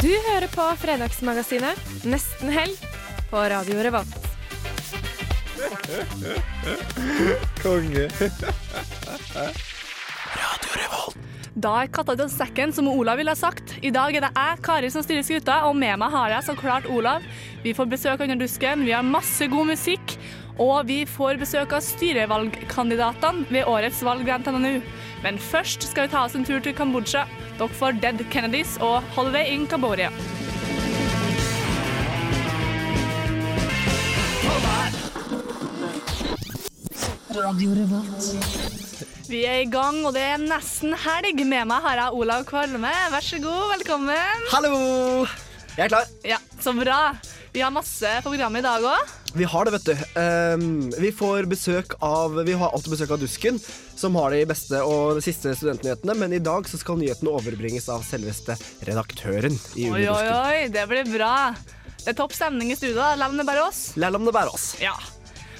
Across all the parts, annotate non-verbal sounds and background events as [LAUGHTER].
Du hører på Fredagsmagasinet Nesten helg på Radio Revolt. Konge. Radio Revolt. Da er katta til sekken, som Olav ville ha sagt. I dag er det jeg, Kari, som styrer skuta, og med meg har jeg så klart Olav. Vi får besøk under dusken, vi har masse god musikk, og vi får besøk av styrevalgkandidatene ved årets valg ved NTNU. Men først skal vi ta oss en tur til Kambodsja. Dere får Dead Kennedys og Holiday in Cambodia. Vi er i gang, og det er nesten helg. Med meg har jeg Olav Kvalme. Vær så god, velkommen. Hallo! Jeg er klar. Ja, Så bra. Vi har masse på programmet i dag òg. Vi har det, vet du. Um, vi får besøk av Vi har alltid besøk av Dusken, som har de beste og de siste studentnyhetene. Men i dag så skal nyhetene overbringes av selveste redaktøren i Oi, oi, oi, det blir bra. Det er topp stemning i studio. da. om det bare oss. Lell om det bærer oss. Ja.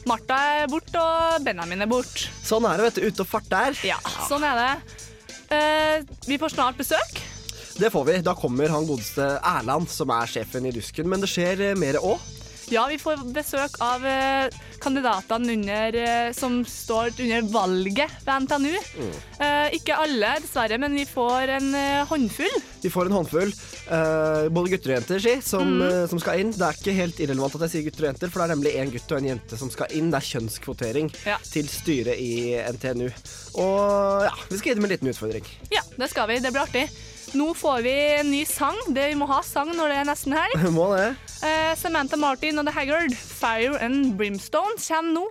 Martha er borte, og Benjamin er borte. Sånn er det, vet du. Ute og fart der. Ja, sånn er det. Uh, vi får snart besøk. Det får vi. Da kommer han godeste Erland, som er sjefen i Dusken. Men det skjer eh, mer òg. Ja, vi får besøk av eh, kandidatene under, eh, som står under valget ved NTNU. Eh, ikke alle, dessverre, men vi får en håndfull. Vi får en håndfull. eh, både gutter og jenter, si, som, mm. som skal inn. Det er ikke helt irrelevant at jeg sier gutter og jenter, for det er nemlig en gutt og en jente som skal inn. Det er kjønnskvotering Ja. til styret i NTNU. Og ja, vi skal gi dem en liten utfordring. Ja, det skal vi. Det blir artig. Nå får vi en ny sang. Det Vi må ha sang når det er nesten helg. [LAUGHS] Må det. Eh, Samantha Martin og The Haggard, 'Fire and Brimstone', kommer nå.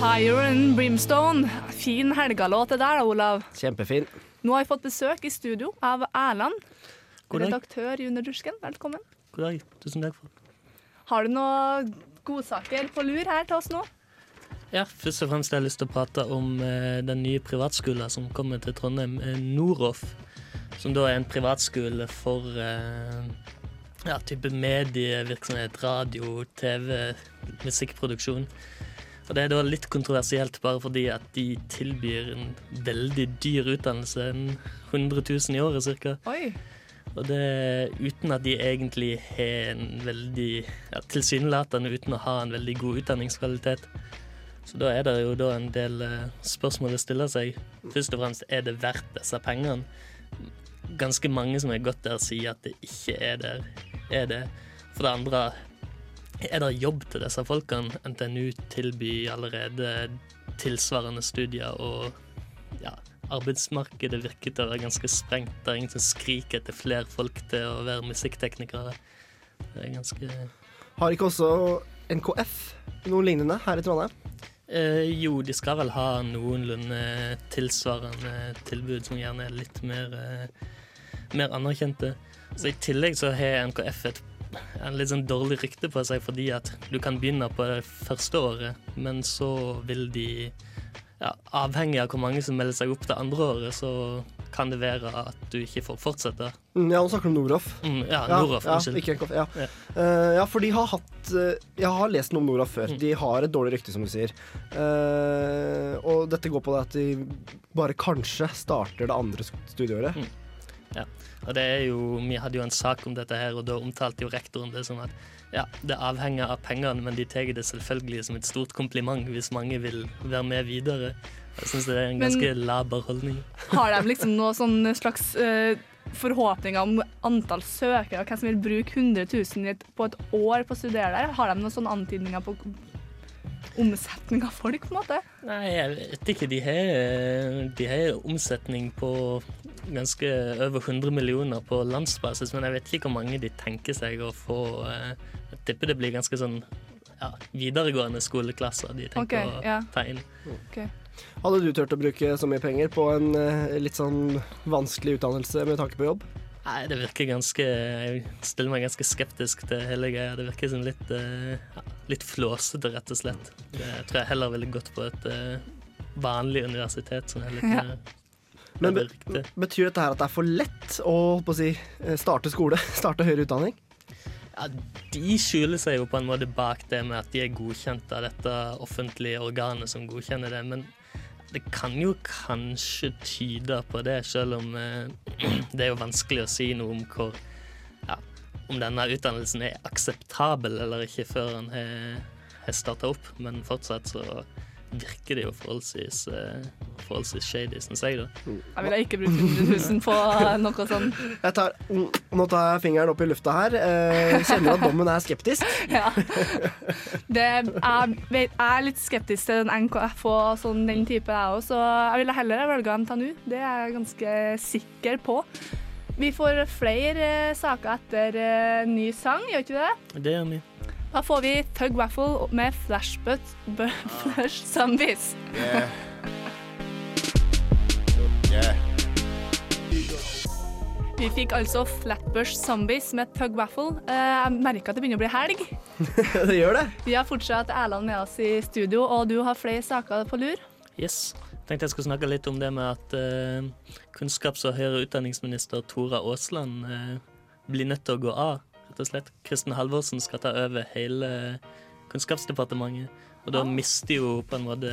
Fire and Brimstone. Fin helgalåt det der, da, Olav. Kjempefin. Nå har vi fått besøk i studio av Erland, God dag. redaktør i Underdusken. Velkommen. God dag. Tusen takk for Har du noen godsaker på lur her til oss nå? Ja, Først og fremst har jeg lyst til å prate om eh, den nye privatskolen som kommer til Trondheim, eh, Noroff. Som da er en privatskole for eh, ja, type medievirksomhet, radio, TV, musikkproduksjon. Og Det er da litt kontroversielt bare fordi at de tilbyr en veldig dyr utdannelse, en 100 000 i året ca. Og det uten at de egentlig har en veldig ja, Tilsynelatende uten å ha en veldig god utdanningskvalitet. Så da er det jo da en del eh, spørsmål å stille seg. Først og fremst, er det verdt disse pengene? Ganske mange som har gått der, sier at det ikke er der. Er det. For det andre, er det jobb til disse folkene? NTNU tilbyr allerede tilsvarende studier, og ja, arbeidsmarkedet virker til å være ganske sprengt. Det er ingen som skriker etter flere folk til å være musikkteknikere. Det er ganske Har ikke også NKF noe lignende her i Trondheim? Eh, jo, de skal vel ha noenlunde tilsvarende tilbud som gjerne er litt mer, eh, mer anerkjente. Så I tillegg så har NKF et en litt sånn dårlig rykte på seg fordi at du kan begynne på det første året, men så vil de ja, Avhengig av hvor mange som melder seg opp det andre året, så kan det være at du ikke får fortsette. Mm, ja, nå snakker du om Noroff. Mm, ja, Ja, Noroff, ja, unnskyld. ikke NKF. Ja. Ja. Uh, ja, for de har hatt uh, Jeg har lest noe om Noroff før. Mm. De har et dårlig rykte, som du sier. Uh, og dette går på det at de bare kanskje starter det andre studieåret. Mm. Og det er jo, Vi hadde jo en sak om dette her, og da omtalte jo rektoren det som at ja, det avhenger av pengene, men de tar det selvfølgelig som et stort kompliment hvis mange vil være med videre. Jeg syns det er en Men- ganske laber holdning. Har de liksom noen sånn slags uh, forhåpninger om antall søkere, hvem som vil bruke 100 000 på et år på å studere der? Har de noen sånne antydninger på omsetning av folk, på en måte? Nei, jeg vet ikke. De har, de har omsetning på ganske over 100 millioner på landsbasis, men jeg vet ikke hvor mange de tenker seg å få. eh, Jeg tipper det blir ganske sånn ja, videregående skoleklasser de tenker okay, å ja. ta inn. Hadde du turt å bruke så mye penger på en eh, litt sånn vanskelig utdannelse med tanke på jobb? Nei, det virker ganske Jeg stiller meg ganske skeptisk til hele greia. Det virker som litt, eh, ja, litt flåsete, rett og slett. Jeg tror jeg heller ville gått på et eh, vanlig universitet som er litt Ja. Men be betyr dette her at det er for lett å, på å si, eh, starte skole, [LAUGHS] starte høyere utdanning? Ja, de skjuler seg jo på en måte bak det med at de er godkjent av dette offentlige organet som godkjenner det, men det kan jo kanskje tyde på det, selv om eh, [CLEARS THROAT] det er jo vanskelig å si noe om hvor ja, om denne utdannelsen er akseptabel eller ikke før den har, starta opp, men fortsatt så virker det jo forholdsvis, eh, forholdsvis shady, syns jeg, da. Jeg ville ikke brukt 100 000 på noe sånt. Jeg tar, mm, nå tar jeg fingeren opp i lufta her. Eh, kjenner at dommen er skeptisk. [LAUGHS] Ja. Det, jeg, jeg er litt skeptisk til den NKF og sånn, den type, jeg òg, så jeg ville heller velge NTNU. Det er jeg ganske sikker på. Vi får flere eh, saker etter eh, ny sang, gjør ikke det? Det gjør vi. Da får vi Thug Waffle med Flashbutt Flush Zombies. Yeah. Yeah. Vi fikk altså Flatbush Zombies med Thug Waffle. Eh, Jeg merker at det begynner å bli helg. [LAUGHS] det gjør det. Vi har fortsatt Erland med oss i studio, og du har flere saker på lur. Yes. Tenkte jeg skulle snakke litt om det med at uh, kunnskaps- og høyere utdanningsminister Tora Aasland uh, blir nødt til å gå av, rett og slett. Kristin Halvorsen skal ta over hele Kunnskapsdepartementet, og da mister jo på en måte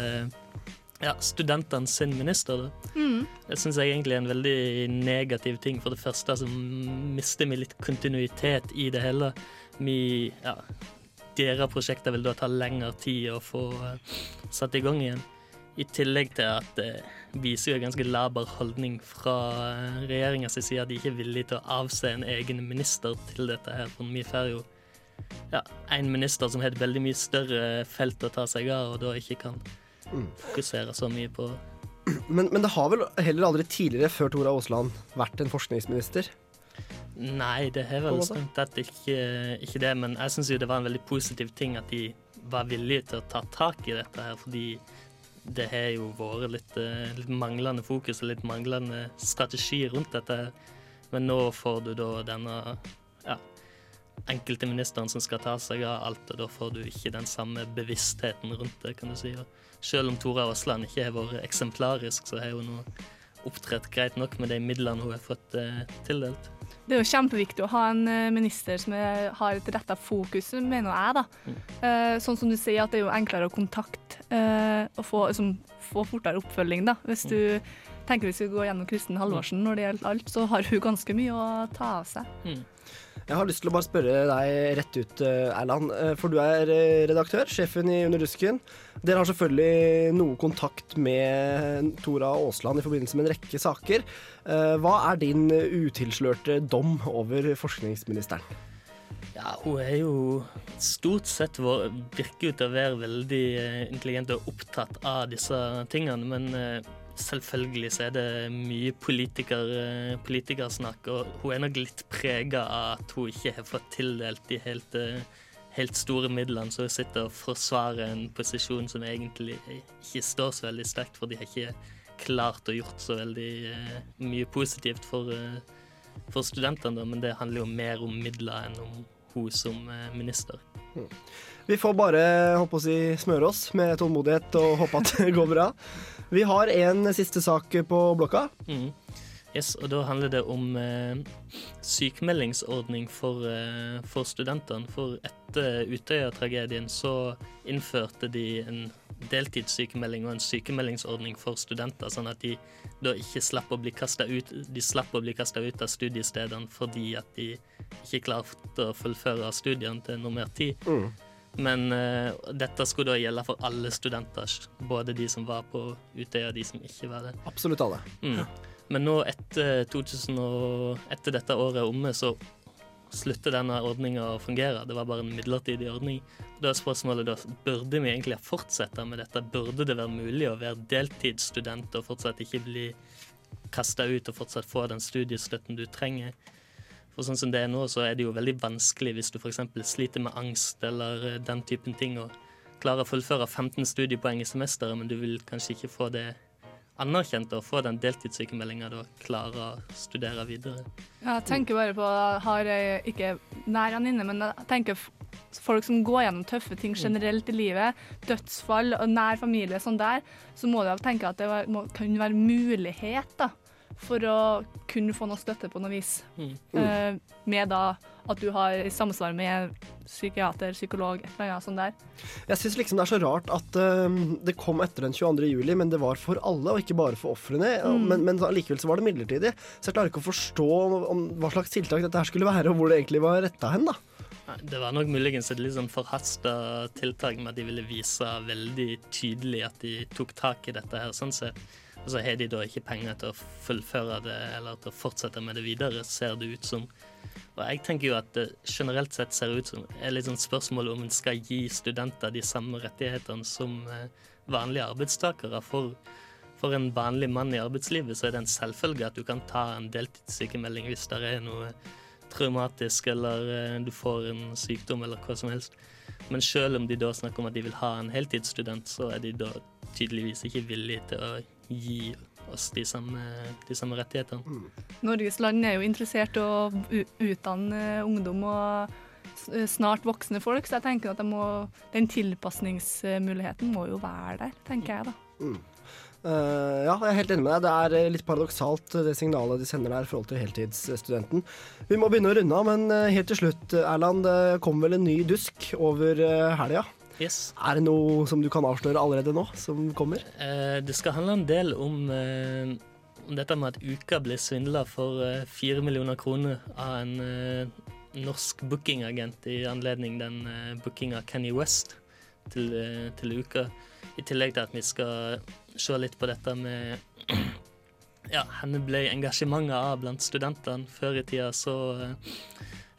ja, studentene sin minister. Da. Mm. Det syns jeg egentlig er en veldig negativ ting. For det første så mister vi litt kontinuitet i det hele. Vi, ja, deres prosjekter vil da ta lengre tid å få eh, satt i gang igjen. I tillegg til at det viser jo en ganske laber holdning fra uh, regjeringas side at de ikke er villige til å avse en egen minister til dette her. For vi får jo ja, en minister som har et veldig mye større felt å ta seg av, og da ikke kan fokusere så mye på Men, men det har vel heller aldri tidligere, før Tora Aasland, vært en forskningsminister? Nei, det har vel strengt tatt ikke, ikke det, men jeg syns jo det var en veldig positiv ting at de var villige til å ta tak i dette her, fordi det har jo vært litt, eh, litt manglende fokus og litt manglende strategi rundt dette. Men nå får du da denne ja, enkelte ministeren som skal ta seg av alt, og da får du ikke den samme bevisstheten rundt det, kan du si. Og selv om Tora Aasland ikke har vært eksemplarisk, så har hun nå opptrådt greit nok med de midlene hun har fått eh, tildelt. Det er jo kjempeviktig å ha en eh, minister som er, har et retta fokus, mener jeg. da. Eh, sånn som du sier, at det er jo enklere å kontakte eh, og få, liksom, få fortere oppfølging. da. Hvis du tenker vi skal gå gjennom Kristin Halvorsen når det gjelder alt, så har hun ganske mye å ta av seg. Jeg har lyst til å bare spørre deg rett ut, eh, Erland. eh, For du er eh, redaktør, sjefen i Under rusken. Dere har selvfølgelig noe kontakt med Tora Aasland i forbindelse med en rekke saker. Hva er din utilslørte dom over forskningsministeren? Ja, hun er jo stort sett vår, virker jo til å være veldig intelligent og opptatt av disse tingene, men selvfølgelig så er det mye politiker, eh, politikersnakk, og hun er nok litt prega av at hun ikke har fått tildelt de helt, eh, helt store midlene, så hun sitter og forsvarer en posisjon som egentlig ikke står så veldig sterkt, for de har ikke klart å gjort så veldig eh, mye positivt for, for studentene, men det handler jo mer om midler enn om hun som eh, minister. Vi får bare håpe å si, smøre oss med tålmodighet og håpe at det går bra. Vi har en siste sak på blokka. Mm. Yes, og da handler det om eh, sykemeldingsordning for, eh, for studentene. For etter Utøya-tragedien så innførte de en deltidssykemelding og en sykemeldingsordning for studenter, sånn at de da ikke slapp å bli kasta ut, ut av studiestedene fordi at de ikke klarte å fullføre studiene til normert tid. Men uh, dette skulle da gjelde for alle studenter, både de som var på Utøya og de som ikke var det. Absolutt alle. Mm. Men nå etter, 2000 og, etter dette året er omme, så slutter denne ordninga å fungere. Det var bare en midlertidig ordning. Da er spørsmålet da, burde vi egentlig fortsette med dette? Burde det være mulig å være deltidsstudent og fortsatt ikke bli kasta ut og fortsatt få den studiestøtten du trenger. For sånn som det er nå, så er det jo veldig vanskelig hvis du f.eks. sliter med angst eller eh, den typen ting, og klarer å fullføre 15 studiepoeng i semesteret, men du vil kanskje ikke få det anerkjent å få den deltidssykemeldinga da klare å studere videre. Jeg tenker bare på Jeg har eh, ikke nær han inne, men jeg tenker folk som går gjennom tøffe ting generelt i livet, dødsfall og nær familie sånn der, så må du tenke at det må, kan være mulighet da, for å kunne få noe støtte på noe vis. Mm. Eh, med da at du har i samsvar med psykiater, psykolog, et eller annet sånt der. Jeg syns liksom det er så rart at uh, det kom etter den 22. juli, men det var for alle, og ikke bare for ofrene. Mm. Men, men likevel så var det midlertidig. Så jeg klarer ikke å forstå om, om hva slags tiltak dette her skulle være, og hvor det egentlig var retta hen, da. Det var nok muligens et litt sånn forhasta tiltak med at de ville vise veldig tydelig at de tok tak i dette her, sånn sett. Og så har de da ikke penger til å fullføre det eller til å fortsette med det videre, ser det ut som. Og jeg tenker jo at det generelt sett ser ut som er litt sånn spørsmål om en skal gi studenter de samme rettighetene som eh, vanlige arbeidstakere. For, for en vanlig mann i arbeidslivet så er det en selvfølge at du kan ta en deltidssykemelding hvis det er noe traumatisk eller eh, du får en sykdom eller hva som helst. Men selv om de da snakker om at de vil ha en heltidsstudent, så er de da tydeligvis ikke villige til å gi oss de samme, de samme rettighetene. Norges land er jo interessert i å utdanne ungdom og snart voksne folk, så jeg tenker at må, den tilpasningsmuligheten må jo være der, tenker jeg da. Eh, ja, jeg er helt enig med deg. Det er eh, litt paradoksalt eh, det signalet de sender der i forhold til heltidsstudenten. Vi må begynne å runde av, men eh, helt til slutt, Erland. Det kom vel en ny dusk over uh, helga. Yes. Er det noe som du kan avsløre allerede nå, som kommer? Eh, det skal handle en del om, eh, om dette med at Uka ble svindla for eh, millioner kroner av en eh, norsk bookingagent i anledning den eh, bookinga Kenny West til, eh, til Uka. I tillegg til at vi skal se litt på dette med [CLEARS THROAT] ja, henne ble engasjementet av blant studentene. Før i tida så eh,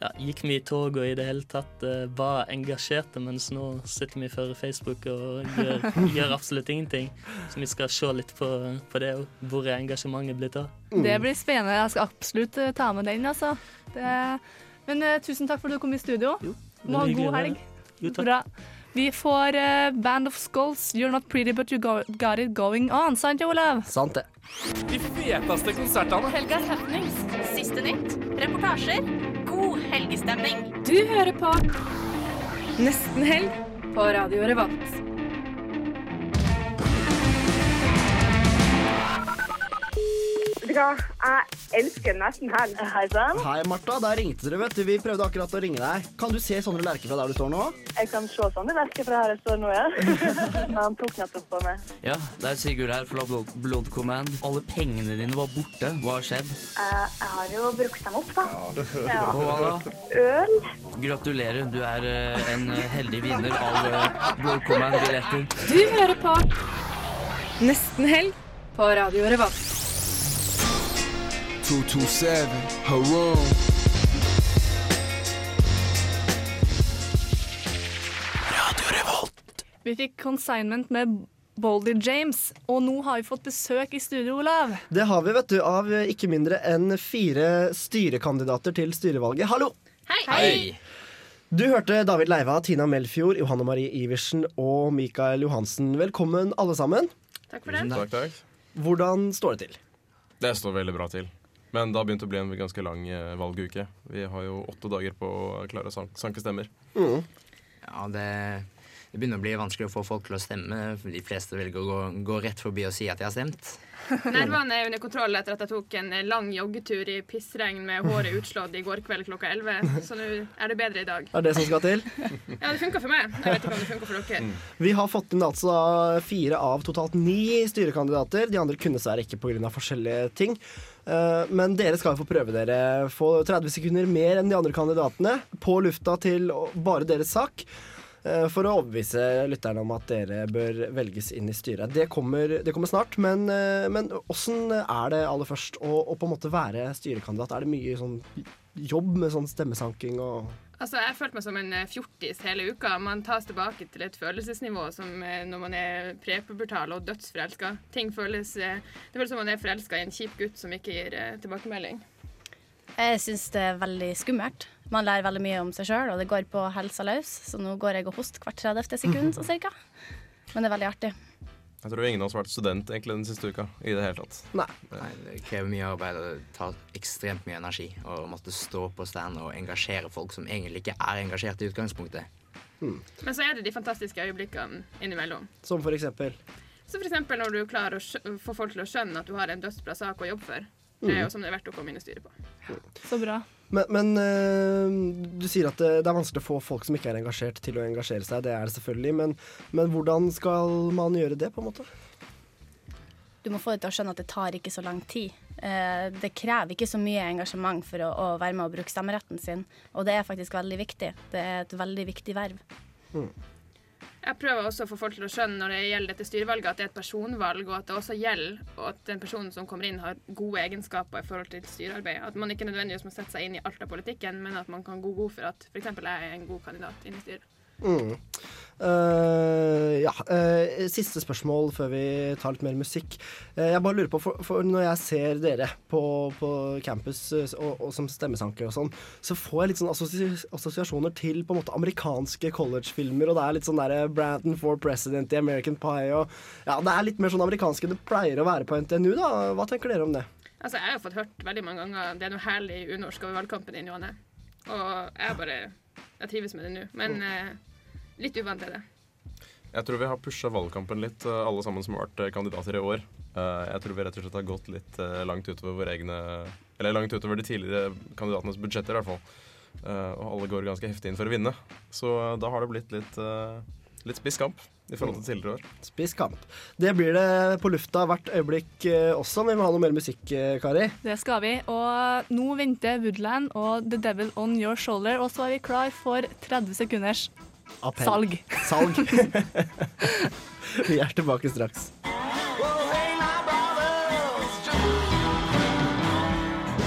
ja, gikk vi i tog og i det hele tatt uh, var engasjerte, mens nå sitter vi før Facebook og gjør, [LAUGHS] gjør absolutt ingenting. Så vi skal se litt på, på det, og hvor er engasjementet blitt av. Det blir spennende. Jeg skal absolutt eh, ta med den, altså. Det, men uh, tusen takk for at du kom i studio. Må ha god helg. Jo, takk. Bra. Vi får uh, Band of Skulls, You're Not Pretty But You go Got It Going On. Sant, Olav? Sant det. De feteste konsertene. Helgas happenings. Siste nytt. Reportasjer. Helgestemning. Du hører på Nesten Helg på Radio Revolt. Du hva, jeg elsker nesten helg. Hei sann. Hei, Martha. Der ringte dere, vet du. Vi prøvde akkurat å ringe deg. Kan du se Sondre Lerche fra der du står nå? Jeg kan se sånn Lerche fra her jeg står nå, ja. [LAUGHS] Han tok nettopp på meg. Ja, det er Sigurd her fra Blood, Blood Command. Alle pengene dine var borte. Hva har skjedd? Eh, jeg har jo brukt dem opp, da. Ja. Og hva da? Øl. Gratulerer, du er eh, en eh, heldig vinner av Blood Command-billetter. Du hører på Nesten Helg på Radio Revolt. 227, Haroon. Vi fikk consignment med Boldy James, og nå har vi fått besøk i studio, Olav. Det har vi, vet du, av ikke mindre enn fire styrekandidater til styrevalget. Hallo! Hei! Du hørte David Leiva, Tina Melfjord, Johanne Marie Iversen og Mikael Johansen. Velkommen, alle sammen. Takk for det. Takk, takk. Hvordan står det til? Det står veldig bra til. Men da begynte det å bli en ganske lang eh, valguke. Vi har jo åtte dager på å klare å sanke stemmer. Ja, det, det begynner å bli vanskelig å få folk til å stemme. De fleste velger å gå, gå rett forbi og si at de har stemt. Nervene er under kontroll etter at jeg tok en lang joggetur i pissregn med håret utslått i går kveld klokka 11. Så nå er det bedre i dag. Er det som skal til? Ja, det funka for meg. Jeg vet ikke om det funka for dere. Vi har fått inn altså fire av totalt ni styrekandidater. De andre kunne dessverre ikke pga. forskjellige ting. Eh, Men dere skal få prøve dere. Få 30 sekunder mer enn de andre kandidatene på lufta til bare deres sak. Eh, For å overbevise lytterne om at dere bør velges inn i styret. Det kommer, det kommer snart, men, eh, men åssen er det aller først å, å på en måte være styrekandidat? Er det mye sånn jobb med sånn stemmesanking og Altså, Jeg følte meg som en eh, fjortis hele uka. Man tas tilbake til et følelsesnivå som når man er prepubertal og dødsforelska. Ting føles Det føles som man er forelska i en kjip gutt som ikke gir tilbakemelding. Jeg syns det er veldig skummelt. Man lærer veldig mye om seg sjøl, og det går på helsa løs. Så nå går jeg og hoster hvert 30. sekund, så cirka. Men det er veldig artig. Jeg tror ingen av oss har vært student egentlig den siste uka. I det hele tatt. Nei. Det krever mye arbeid og det tar ekstremt mye energi. Å måtte stå på stand og engasjere folk som egentlig ikke er engasjert i utgangspunktet. Men så er det de fantastiske øyeblikkene innimellom. Som for eksempel. Så for eksempel når du klarer å få folk til å skjønne at du har en dødsbra sak å jobbe for. Det er jo som det er verdt å komme inn i styret på. Så bra. Men, men eh, du sier at det, det er vanskelig å få folk som ikke er engasjert, til å engasjere seg. Det er det selvfølgelig. Men, men hvordan skal man gjøre det, på en måte? Du må få dem til å skjønne at det tar ikke så lang tid. Eh, det krever ikke så mye engasjement for å, å være med og bruke stemmeretten sin, og det er faktisk veldig viktig. Det er et veldig viktig verv. Jeg prøver også å få folk til å skjønne når det gjelder dette styrevalget, at det er et personvalg, og at det også gjelder, og at den personen som kommer inn, har gode egenskaper i forhold til styrearbeid. At man ikke nødvendigvis må sette seg inn i alt av politikken, men at man kan gå god for at f.eks. jeg er en god kandidat inn i styret. Mm. Ja. Eh, siste spørsmål før vi tar litt mer musikk. Eh, jeg bare lurer på, for, for når jeg ser dere på, på campus eh, og, og som stemmesanker og sånn, så får jeg litt sånn assosi assosiasjoner til på en måte amerikanske collegefilmer, og det er litt sånn derre Branton for president i American Pie og Ja, det er litt mer sånn amerikanske det pleier å være på NTNU, da. Hva tenker dere om det? Altså, jeg har fått hørt veldig mange ganger det er noe herlig unorsk over valgkampen din, Johanne. Og jeg bare Jeg trives med det nå. Men eh, litt uvant er det. Jeg tror vi har pusha valgkampen litt, eh, alle sammen som har vært eh, kandidater i år. Eh, Jeg tror vi rett og slett har gått litt langt utover våre egne Eller langt utover de tidligere kandidatenes budsjetter, i hvert fall. Eh, Og alle går ganske heftig inn for å vinne. Så da har det blitt litt, litt spiss kamp i forhold til tidligere år. Spiss kamp. Det blir det på lufta hvert øyeblikk også. Vi må ha noe mer musikk, Kari. Det skal vi. Og nå venter Woodland og The Devil On Your Shoulder, og så er vi klar for 30 sekunders Appell. salg. Salg. [LAUGHS] vi er tilbake straks.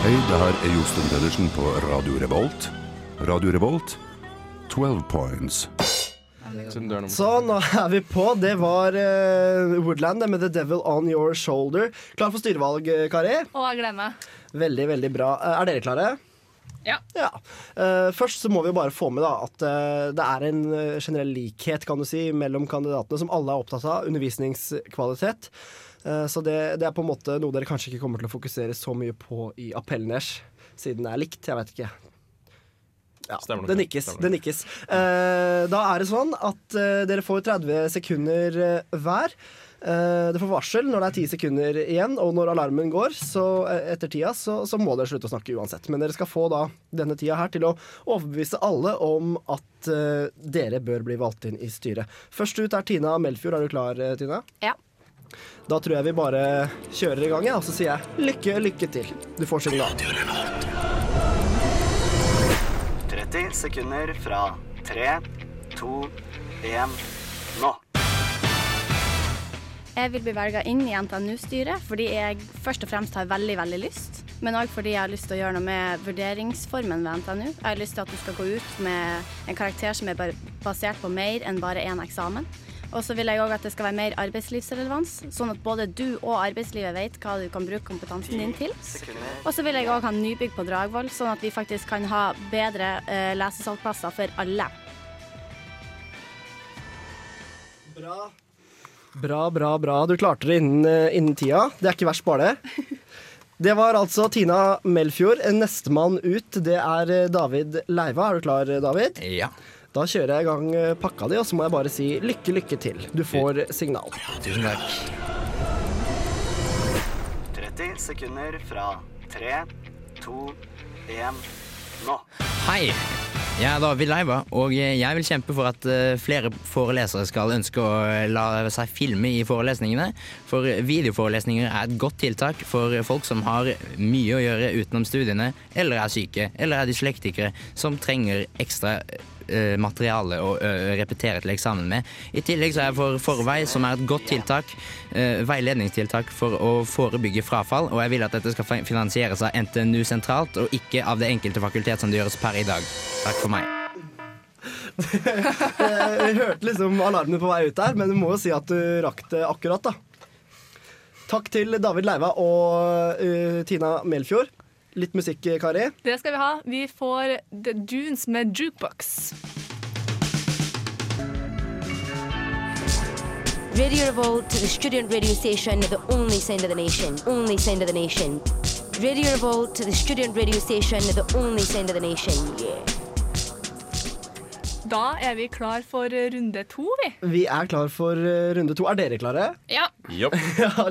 Hei, det her er Josten Pedersen på Radio Revolt. Radio Revolt, 12 points. Så nå er vi på. Det var uh, Woodland med The Devil On Your Shoulder. Klar for styrevalg, eh, Kari? Å, jeg gleder meg. Veldig, veldig bra. Eh, Er dere klare? Ja. Eh, først så må vi bare få med da at uh, det er en eh, generell likhet kan du si, mellom kandidatene som alle er opptatt av. Undervisningskvalitet. Uh, så det, det er på en måte noe dere kanskje ikke kommer til å fokusere så mye på i appellen deres, siden det er likt. Jeg vet ikke. Ja, Stemmer det nikkes. Stemmer Det nikkes. Eh, da er det sånn at dere får 30 sekunder hver. Eh, dere får varsel når det er 10 sekunder igjen, og når alarmen går så, eh, etter tida, så, så må dere slutte å snakke uansett. Men dere skal få da denne tida her til å overbevise alle om at uh, dere bør bli valgt inn i styret. Først ut er Tina Melfjord. Er du klar, Tina? Ja. Da tror jeg vi bare kjører i gang, ja, og så sier jeg lykke, lykke til. Du får signal. 30 sekunder fra 3, 2, 1, nå. Jeg vil bli velga inn i NTNU-styret fordi jeg først og fremst har veldig veldig lyst. Men òg fordi jeg har lyst til å gjøre noe med vurderingsformen ved NTNU. Jeg har lyst til at du skal gå ut med en karakter som er basert på mer enn bare én eksamen. Og så vil jeg òg at det skal være mer arbeidslivsrelevans, sånn at både du og arbeidslivet vet hva du kan bruke kompetansen din til. Og så vil jeg òg ha nybygg på Dragvoll, sånn at vi faktisk kan ha bedre eh, for alle. Bra. Bra, bra, bra. Du klarte det innen, eh, innen tida. Det er ikke verst, bare det. Det var altså Tina Melfjord. Nestemann ut, det er eh, David Leiva. Er du klar, eh, David? Ja. Da kjører jeg i gang pakka di, og så må jeg bare si lykke, lykke til. Du får signal. Tusen takk. 30 sekunder fra 3, 2, 1, nå. Hei, jeg er David Leiva, og jeg vil kjempe for at eh, flere forelesere skal ønske å la seg filme i forelesningene. For videoforelesninger er et godt tiltak for folk som har mye å gjøre utenom studiene, eller er syke, eller er dyslektikere som trenger ekstra eh, materiale å eh, repetere til eksamen med. I tillegg så er jeg for Forvei, som er et godt tiltak, eh, veiledningstiltak for å forebygge frafall, og jeg vil at dette skal fi- finansieres av NTNU sentralt, og ikke av det enkelte fakultet som det gjøres per i dag. Takk for meg. [LAUGHS] Jeg hørte liksom alarmene på vei ut der, men du må jo si at du rakk det akkurat, da. Takk til David Leiva og uh, Tina Melfjord. Litt musikk, Kari. Det skal vi ha. Vi får The Dunes med Jukebox. Radio Revolt to the student radio station, the only sound of the nation. Only sound of the nation. Radio Revolt to the student radio station, the only sound of the nation. Yeah. Da er vi klar for runde to, vi. Vi er klar for eh, runde to. Er dere klare? Ja. [LAUGHS] ja.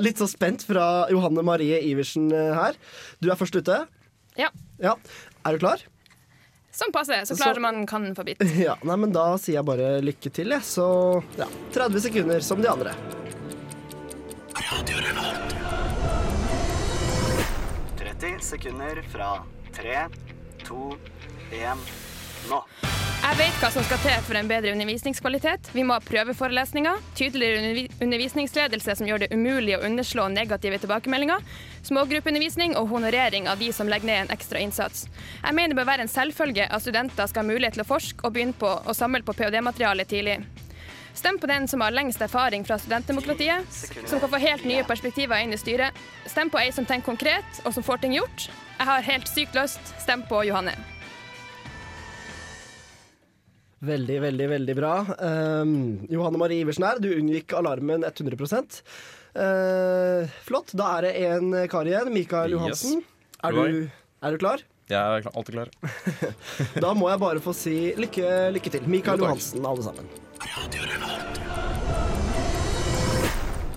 Litt så spent fra Johanne Marie Iversen eh, her. Du er først ute. Ja. Ja. Er du klar? Sånn passe, så klar så, man kan få bit [LAUGHS] Ja, nei, men Da sier jeg bare lykke til, jeg. Så ja, 30 sekunder som de andre. 30 sekunder fra 3, 2, 1, nå. Jeg vet hva som skal til for en bedre undervisningskvalitet. Vi må ha prøveforelesninger, tydeligere undervisningsledelse som gjør det umulig å underslå negative tilbakemeldinger, smågruppeundervisning og honorering av de som legger ned en ekstra innsats. Jeg mener det bør være en selvfølge at studenter skal ha mulighet til å forske og begynne på å samle på ph.d.-materiale tidlig. Stem på den som har lengst erfaring fra studentdemokratiet, som kan få helt nye perspektiver inn i styret. Stem på ei som tenker konkret, og som får ting gjort. Jeg har helt sykt lyst. Stem på Johanne. Veldig, veldig, veldig bra. Um, Johanne Marie Iversen her, du unngikk alarmen 100 uh, Flott. Da er det en kar igjen. Mikael Johansen. Yes. Er, du, er du klar? Jeg er klar- alltid klar. [LAUGHS] Da må jeg bare få si lykke, lykke til. Mikael Jo. Johansen, alle sammen.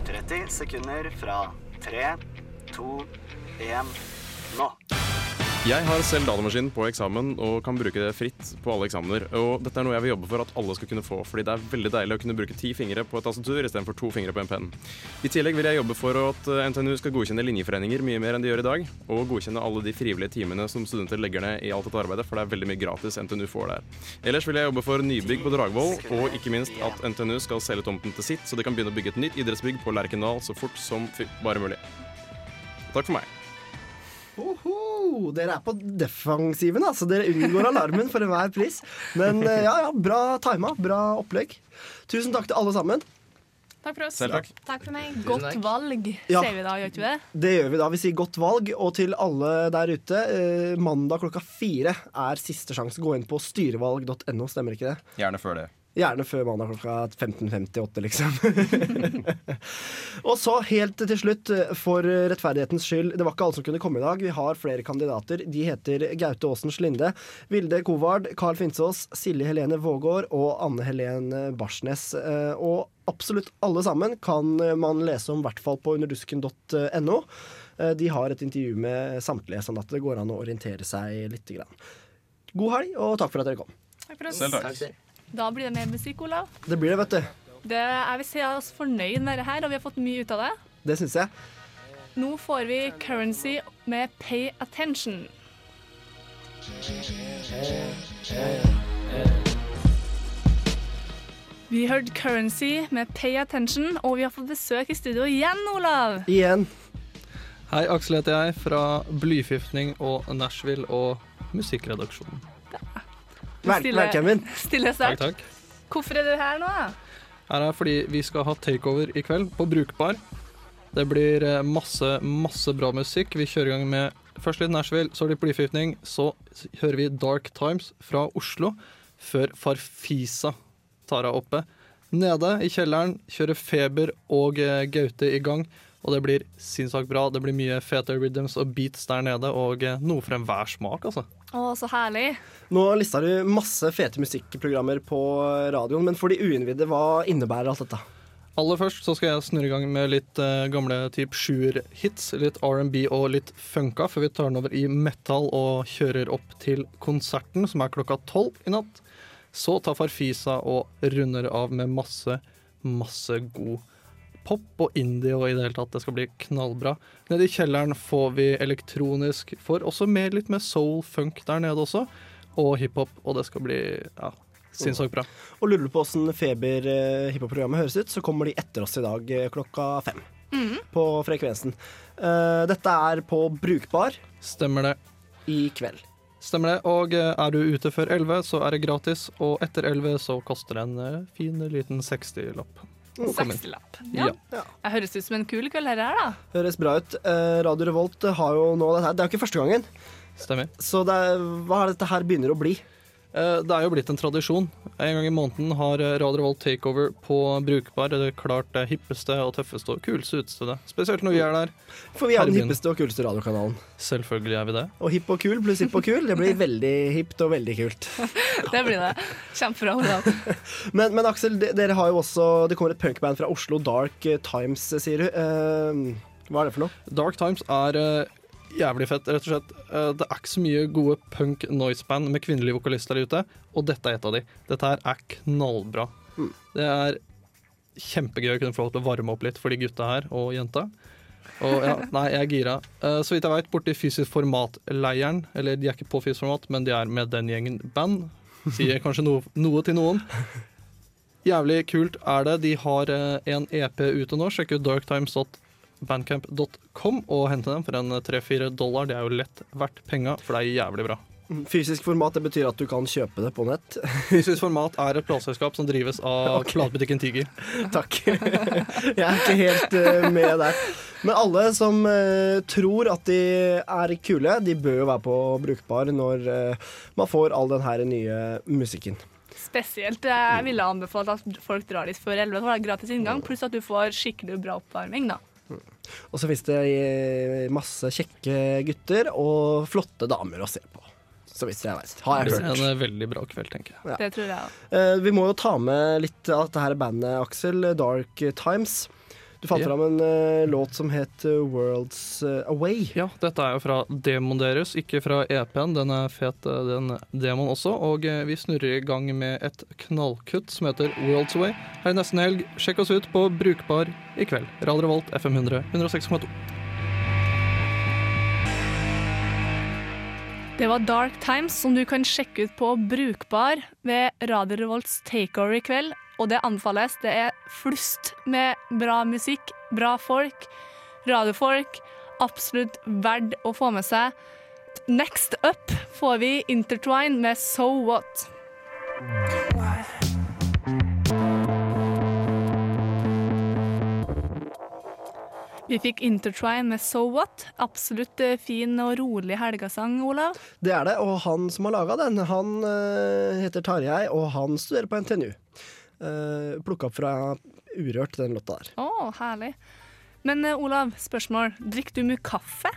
30 sekunder fra 3, 2, 1, nå. Jeg har selv datamaskin på eksamen og kan bruke det fritt på alle eksamener. Og dette er noe jeg vil jobbe for at alle skal kunne få, fordi det er veldig deilig å kunne bruke ti fingre på et tastatur istedenfor to fingre på en penn. I tillegg vil jeg jobbe for at eh, NTNU skal godkjenne linjeforeninger mye mer enn de gjør i dag, og godkjenne alle de frivillige timene som studenter legger ned i alt dette arbeidet, for det er veldig mye gratis NTNU får der. Ellers vil jeg jobbe for nybygg på Dragvoll, og ikke minst at NTNU skal selge tomten til sitt, så de kan begynne å bygge et nytt idrettsbygg på Lerkendal så fort som bare mulig. Takk for meg. Oho, dere er på defensiven, altså. Dere unngår alarmen for enhver pris. Men eh, ja, ja, bra tima. Bra opplegg. Tusen takk til alle sammen. Takk for oss. Selv takk. Takk for meg. Godt valg, Ja. sier vi da, gjør ikke vi det? Det gjør vi da. Vi sier godt valg. Og til alle der ute, eh, mandag klokka fire er siste sjanse. Gå inn på styrevalg.no, stemmer ikke det? Gjerne før det. Gjerne før mandag klokka 15.58, liksom. [LAUGHS] og så helt til slutt, for rettferdighetens skyld, det var ikke alle som kunne komme i dag. Vi har flere kandidater. De heter Gaute Aasen Slinde, Vilde Kovard, Carl Finsås, Silje Helene Vågård og Anne Helene Barsnes. Eh, Og absolutt alle sammen kan man lese om, i hvert fall på underdusken.no. Eh, De har et intervju med samtlige, sånn at det går an å orientere seg litt. God helg, og takk for at dere kom. Takk for oss. Selv takk. Da blir det mer musikk, Olav. Det blir det, vet du. Det, jeg vil si oss fornøyd med det her, og vi har fått mye ut av det. Det syns jeg. Nå får vi Currency med Pay Attention. Vi hørte Currency med Pay Attention, og vi har fått besøk i studio igjen, Olav. Igjen. Hei, Aksel heter jeg, fra Blyforgiftning og Nashville og musikkredaksjonen. Vel- velkommen. Stille sterkt. Takk, takk. Hvorfor er du her nå? Her er fordi vi skal ha takeover i kveld på Brukbar. Det blir eh, masse, masse bra musikk. Vi kjører i gang med først litt Nashville, så litt blyforgiftning. Så hører vi Dark Times fra Oslo, før Farfisa tar av oppe. Nede i kjelleren kjører Feber og eh, Gaute i gang. Og det blir sinnssykt bra. Det blir mye fete rhythms og beats der nede, og eh, noe for enhver smak, altså. Å, så herlig. Nå lista du masse fete musikkprogrammer på radioen, men for de uinnvidde, hva innebærer alt dette? Aller først så skal jeg snurre i gang med litt eh, gamle type sjuer-hits. Litt R&B og litt funka, før vi tar den over i metal og kjører opp til konserten, som er klokka tolv i natt. Så tar Farfisa og runder av med masse, masse god pop og indie og i det hele tatt. Det skal bli knallbra. Nede i kjelleren får vi elektronisk, får også med litt med soul, funk der nede også, og hiphop, og det skal bli ja, sinnssykt bra. Og lurer du på åssen Feber eh, hiphop-programmet høres ut, så kommer de etter oss i dag eh, klokka fem. På frekvensen. Eh, dette er på Brukbar Stemmer det. i kveld. Stemmer det. Og eh, er du ute før 11, så er det gratis. Og etter 11 så koster det en eh, fin liten 60-lapp. 60-lapp. Ja. Ja. Jeg høres ut som en kul kveld her, da. Høres bra ut. Eh, Radio Revolt har jo nå Det, det er jo ikke første gangen. Stemmer. Så det er, hva er dette her begynner å bli? Eh, Det er jo blitt en tradisjon. En gang i måneden har eh, Radio Revolt takeover på Brukbar. Det er klart det hippeste og tøffeste og kuleste utestedet. Spesielt når vi er der. For vi er den hippeste og kuleste radiokanalen. Selvfølgelig er vi det. Og hipp og kul pluss hipp og kul, det blir [LAUGHS] veldig hipt og veldig kult. [LAUGHS] Det blir det. Kjempebra. [LAUGHS] Men, men Aksel, dere har jo også Det kommer et punkband fra Oslo, Dark Times, sier du. Uh, hva er det for noe? Dark Times er jævlig fett, rett og slett. Eh, det er ikke så mye gode punk noise-band med kvinnelige vokalister der ute, og dette er et av de. Dette her er knallbra. Det er kjempegøy å kunne få lov til å varme opp litt for de gutta her, og jenta. Og ja, [LAUGHS] nei, jeg er gira. Eh, så vidt jeg veit, borti Fysisk Format-leiren, eller de er ikke på Fysisk Format, men de er med den gjengen band, sier [LAUGHS] kanskje noe, noe til noen. Jævlig kult er det. De har eh, en EP ute nå. Sjekk ut darktimes.bandcamp.com og hente dem for en tre-fire dollar. Det er jo lett verdt penga, for det er jævlig bra. Fysisk format det betyr at du kan kjøpe det på nett. [LAUGHS] Fysisk Format er et plateselskap som drives av [LAUGHS] okay. platebutikken Tiger. Takk. [LAUGHS] Jeg er ikke helt eh, med der. Men alle som eh, tror at de er kule, de bør jo være på brukbar når eh, man får all den her nye musikken. Spesielt jeg ville anbefalt at folk drar dit før 11, for det er gratis inngang, pluss at du får skikkelig bra oppvarming. da. Og så finnes det eh, masse kjekke gutter og flotte damer å se på. Så vidt jeg vet. Har jeg Det blir hørt. en eh, veldig bra kveld, tenker jeg. Det tror jeg òg. Eh, vi må jo ta med litt av dette her bandet, Aksel. Dark Times. Du fant Ja. fram en uh, låt som het eh, Worlds eh, Away. Ja, dette er jo fra demoen deres, ikke fra EP-en. Den er fet, den demoen også. Og vi snurrer i gang med et knallkutt som heter Worlds Away. Her i nesten helg. Sjekk oss ut på Brukbar i kveld. Radio Revolt FM 100 106,2. Det var Dark Times, som du kan sjekke ut på Brukbar ved Radio Revolts Takeover i kveld. Og det anbefales. Det er flust med bra musikk, bra folk, radiofolk. Absolutt verdt å få med seg. Next up får vi Intertwine med So What. Vi fikk Intertwine med So What. Absolutt eh, fin og rolig helgesang, Olav. Det er det, og han som har laga den, han eh, heter Tarjei, og han studerer på NTNU. Uh, Plukka opp fra Urørt, den låta der. Å, herlig. Men uh, Olav, spørsmål. Drikker du mye kaffe?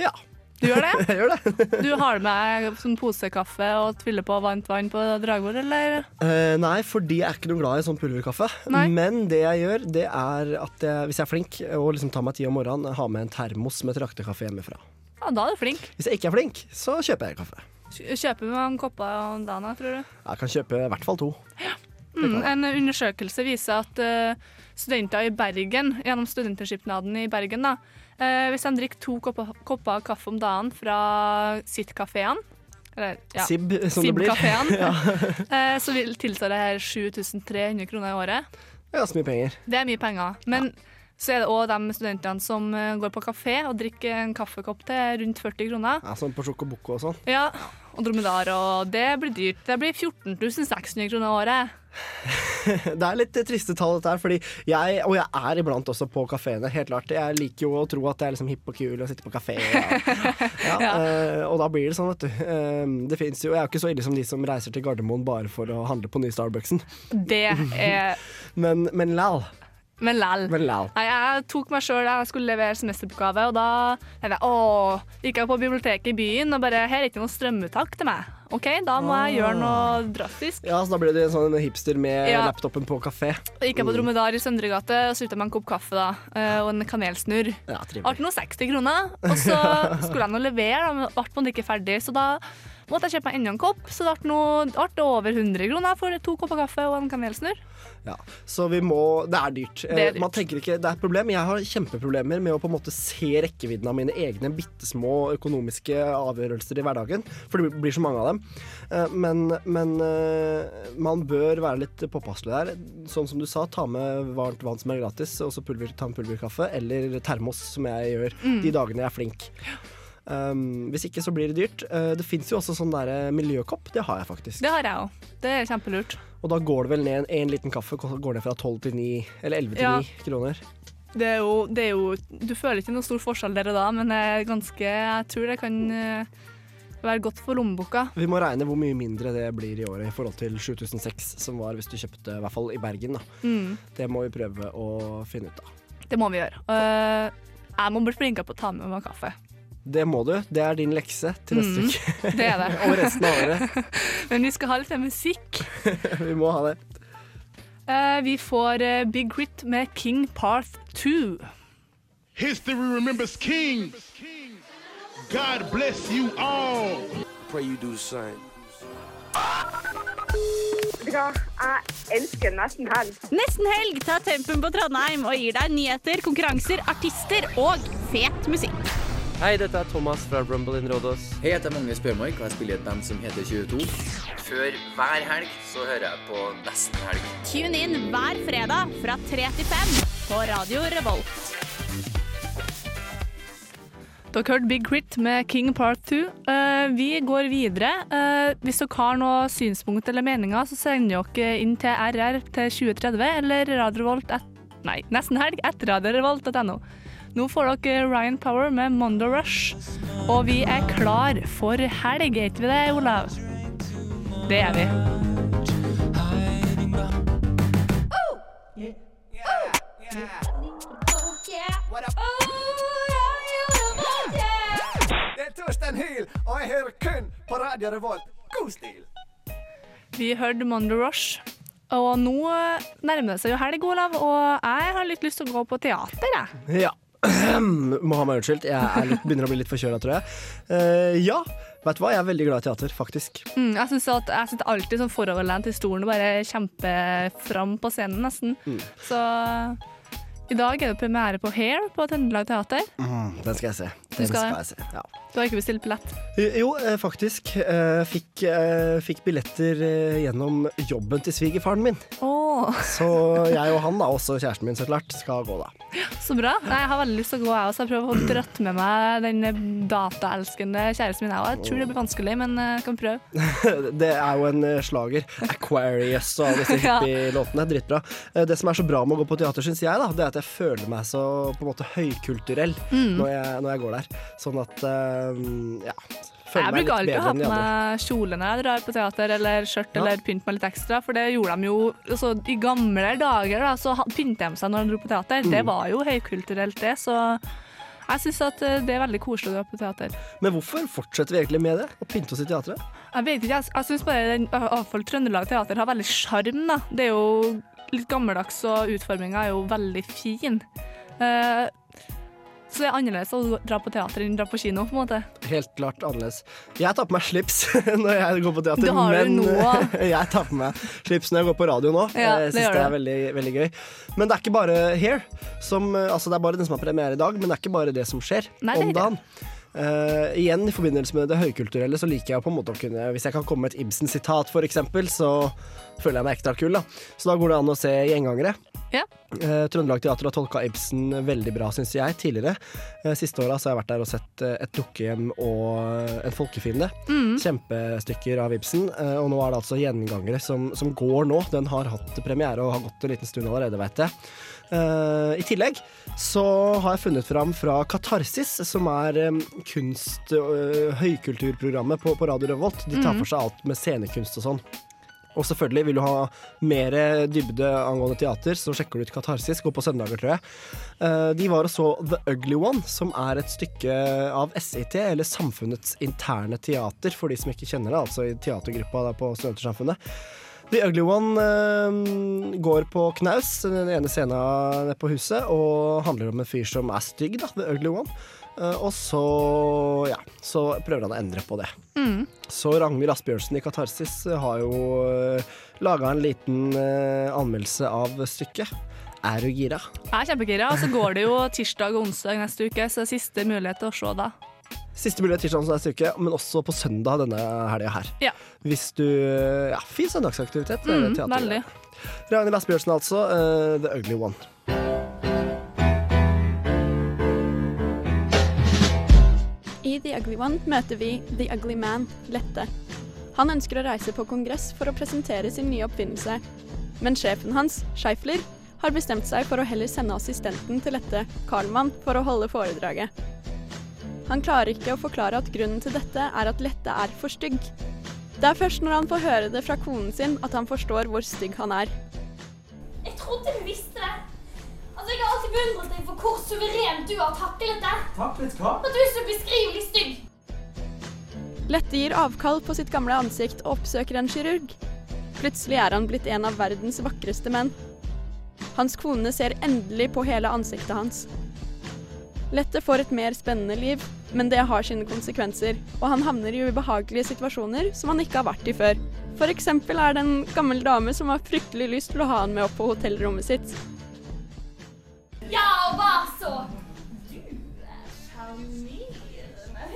Ja. Du gjør det? [LAUGHS] Jeg gjør det. [LAUGHS] Du har med sånn posekaffe og tviller på varmt vann på dragbordet, eller? Uh, nei, fordi jeg er ikke noe glad i sånn pulverkaffe. Nei. Men det jeg gjør, det er at jeg, hvis jeg er flink og liksom tar meg tid om morgenen, har med en termos med traktekaffe hjemmefra. Ja, da er du flink. Hvis jeg ikke er flink, så kjøper jeg kaffe. Kjøper man kopper om dagen, tror du? Jeg kan kjøpe i hvert fall to. Mm, en undersøkelse viser at uh, studenter i Bergen, gjennom studenterskipnaden i Bergen, da, uh, hvis de drikker to kopper, kopper kaffe om dagen fra sitt-kafeen eller, Sib, som det blir. [LAUGHS] Ja. uh, [LAUGHS] så vil tilsvare det her 7300 kroner i året. Det er ganske mye penger. Det er mye penger. Men så er det òg de studentene som går på kafé og drikker en kaffekopp til rundt 40 kroner. Ja, sånn på Sjokoboko og sånn. Ja, og dromedar, og det blir dyrt. Det blir 14 600 kroner året. [LAUGHS] Det er litt triste tall, dette her, fordi jeg, og jeg er iblant også på kafeene, helt klart. Jeg liker jo å tro at jeg er liksom hipp og kul og sitter på kafé. [LAUGHS] Ja. Ja, eh, og da blir det sånn, vet du. Eh, det fins jo, jeg er jo ikke så ille som de som reiser til Gardermoen bare for å handle på nye Starbucksen. Det er [LAUGHS] Men, men lal. Men lal. Men lal. Nei, jeg tok meg sjøl jeg skulle levere semesteroppgave, og da jeg å, gikk jeg på biblioteket i byen og bare Her er ikke noe strømuttak til meg. OK, da må jeg gjøre noe drastisk. Ja, så da ble du en sånn hipster med Ja. laptopen på kafé. Gikk jeg på Dromedar i Søndregate og slutta med en kopp kaffe da, eh, og en kanelsnurr. Ja, trivelig. Ble nå 60 kroner, og så [LAUGHS] skulle jeg nå levere, da, men ble på en ikke ferdig. Så da måtte jeg kjøpe meg enda en kopp, så det ble over 100 kroner for to kopper kaffe og en kanelsnurr. Ja, så vi må Det er dyrt. Det er dyrt. Man tenker ikke Det er et problem. Jeg har kjempeproblemer med å på en måte se rekkevidden av mine egne bitte små økonomiske avgjørelser i hverdagen. For det blir så mange av dem. Eh, Men, men eh, man bør være litt påpasselig der. Sånn som du sa, ta med varmt vann som er gratis, og så pulver, ta en pulverkaffe, eller termos, som jeg gjør Mm. de dagene jeg er flink. Um, hvis ikke så blir det dyrt. Uh, det fins jo også sånn der eh, miljøkopp. Det har jeg faktisk. Det har jeg òg. Det er kjempelurt. Og da går det vel ned en liten kaffe går ned fra 12 til 9, eller 11 til Ja. 9 kroner. Det er, jo, det er jo Du føler ikke noe stor forskjell der og da, men det er ganske Jeg tror det kan eh, være godt for lommeboka. Vi må regne hvor mye mindre det blir i året i forhold til 7006, som var hvis du kjøpte, i hvert fall i Bergen. Mm. Det må vi prøve å finne ut av. Det må vi gjøre. Uh, jeg må bli flinkere på å ta med meg kaffe. Det må du. Det er din lekse til neste Mm, uke. det er det. [LAUGHS] Og resten av året. [LAUGHS] Men vi skal ha litt musikk. [LAUGHS] vi må ha det. Uh, vi får uh, Big Grit med King Path 2. History remembers kings. God bless you all. Pray you do the same. Jeg elsker nesten helg. Nesten helg tar tempen på Trondheim og gir deg nyheter, konkurranser, artister og fet musikk. Hei, dette er Thomas fra Rumble in Rådås. Hei, jeg heter Magnus Bjørmark, og jeg spiller i et band som heter 22. Før hver helg så hører jeg på Nesten helg. Tune inn hver fredag fra 3 til 5 på Radio Revolt. Dere hørte Big Crit med King Part 2. Uh, vi går videre. Uh, hvis dere har noe synspunkt eller meninger, så sender dere inn til RR til 2030 eller Radio Revolt et, Nei, nesten helg etter radiorevolt.no. Nå får dere Ryan Power med Mondo Rush, og vi er klar for helg, er ikke vi det, Olav? Det er vi. Det er Torstein Hyl, og jeg hører kun på Radio Revolt. God stil! Vi hørte Mondo Rush. Og nå eh, nærmer det seg jo helg, Olav, og jeg har litt lyst til å gå på teater, jeg. Ja. [CLEARS THROAT] Må ha meg unnskyldt. Jeg er litt, begynner å bli litt forkjøla, tror jeg. Uh, ja, vet du hva? Jeg er veldig glad i teater, faktisk. Mm, jeg, synes at jeg sitter alltid sånn foroverlent i stolen og bare kjemper fram på scenen, nesten. Mm. Så i dag er det premiere på Hair på Trøndelag Teater. Mm, den skal jeg se. Du skal skal jeg se. Ja. Du har ikke bestilt billett? Jo, eh, faktisk. Eh, Fikk, eh, fikk billetter eh, gjennom jobben til svigerfaren min. Åh, [LAUGHS] Så jeg og han, da, også kjæresten min så klart, skal gå da. så bra. Nei, jeg har veldig lyst til å gå, jeg også. Jeg prøver å dratt med meg den dataelskende kjæresten min. Jeg tror det blir vanskelig, men eh, jeg kan prøve. [LAUGHS] Det er jo en eh, slager. Aquarius og alle disse [LAUGHS] Ja. hippie-låtene. Dritbra. Eh, Det som er så bra med å gå på teater, syns jeg, da, det er at jeg føler meg så på en måte høykulturell Mm. når, jeg, når jeg går der. Sånn at eh, ja. Føler Jeg meg bruker alltid å ha enn de på meg kjole når jeg drar på teater, eller skjørt Ja. eller pynte meg litt ekstra, for det gjorde de jo altså, I gamle dager da, så pynte de seg når de dro på teater. Det Mm. var jo høykulturelt, det. Så jeg syns eh, det er veldig koselig å dra på teater. Men hvorfor fortsetter vi egentlig med det? Å pynte oss i teatret? Jeg vet ikke, jeg, jeg syns bare den, i hvert Trøndelag Teater har veldig sjarm. da. Det er jo litt gammeldags, og utforminga er jo veldig fin. Eh, så det er annerledes å dra på teater enn å dra på kino, på en måte. Helt klart annerledes. Jeg tar på meg slips [LAUGHS] når jeg går på teater, du har men nå. [LAUGHS] jeg tar på meg slips når jeg går på radio nå. Ja, jeg det syns det, det er veldig, veldig gøy. Men det er ikke bare Here. som Altså, det er bare den som har premiere i dag, men det er ikke bare det som skjer Nei, om dagen. Uh, igjen i forbindelse med det høykulturelle så liker jeg på en måte å kunne Hvis jeg kan komme med et Ibsen-sitat, eksempel, så føler jeg meg ekstra kul. da Så da går det an å se Gjengangere. Ja. Eh, Trøndelag Teater har tolka Ibsen veldig bra, syns jeg, tidligere. Eh, siste åra har jeg vært der og sett eh, et dukkehjem og en folkefiende. Mm. Kjempestykker av Ibsen. eh, og nå er det altså Gjengangere som, som går nå. Den har hatt premiere og har gått en liten stund allerede, vet jeg. I tillegg så har jeg funnet fram fra Katarsis, som er kunst- og høykulturprogrammet på, på Radio Revolt. De tar Mhm. for seg alt med scenekunst og sånn. Og selvfølgelig, vil du ha mer dybde angående teater, så sjekker du ut Katarsis. Gå på søndager, tror jeg. Eh, de var og så The Ugly One, som er et stykke av SIT, eller Samfunnets interne teater, for de som ikke kjenner det, altså i teatergruppa der på Studentersamfunnet. The Ugly One eh, går på knaus, den ene scenen på huset, og handler om en fyr som er stygg, da, The Ugly One. Eh, og så, ja, så prøver han å endre på det. Mm. Så Ragnhild Asbjørnsen i Katarsis har jo uh, laga en liten eh, anmeldelse av stykket. Er du gira? Jeg er kjempegira. Og så går det jo tirsdag og onsdag neste uke, så det er siste mulighet til å se da. Siste mulighet tirsdag neste uke, men også på søndag denne helga her. Ja. Hvis du Ja, fin søndagsaktivitet. Mm, veldig. Ragnhild Asbjørnsen, altså. Uh, The Ugly One. I The Ugly One møter vi The Ugly Man, Lette. Han ønsker å reise på kongress for å presentere sin nye oppfinnelse. Men sjefen hans, Scheifler, har bestemt seg for å heller sende assistenten til Lette, Karlmann, for å holde foredraget. Han klarer ikke å forklare at grunnen til dette er at Lette er for stygg. Det er først når han får høre det fra konen sin at han forstår hvor stygg han er. Jeg trodde du visste det. Altså, Jeg har alltid beundret deg for hvor suverent du har taklet det. Taklet hva? At du er så beskrivelig stygg. Lette gir avkall på sitt gamle ansikt og oppsøker en kirurg. Plutselig er han blitt en av verdens vakreste menn. Hans kone ser endelig på hele ansiktet hans. Lette får et mer spennende liv, men det har sine konsekvenser, og han havner i ubehagelige situasjoner som han ikke har vært i før. For eksempel er det en gammel dame som har fryktelig lyst til å ha han med opp på hotellrommet sitt. Ja, hva så? Du er sjarmerende.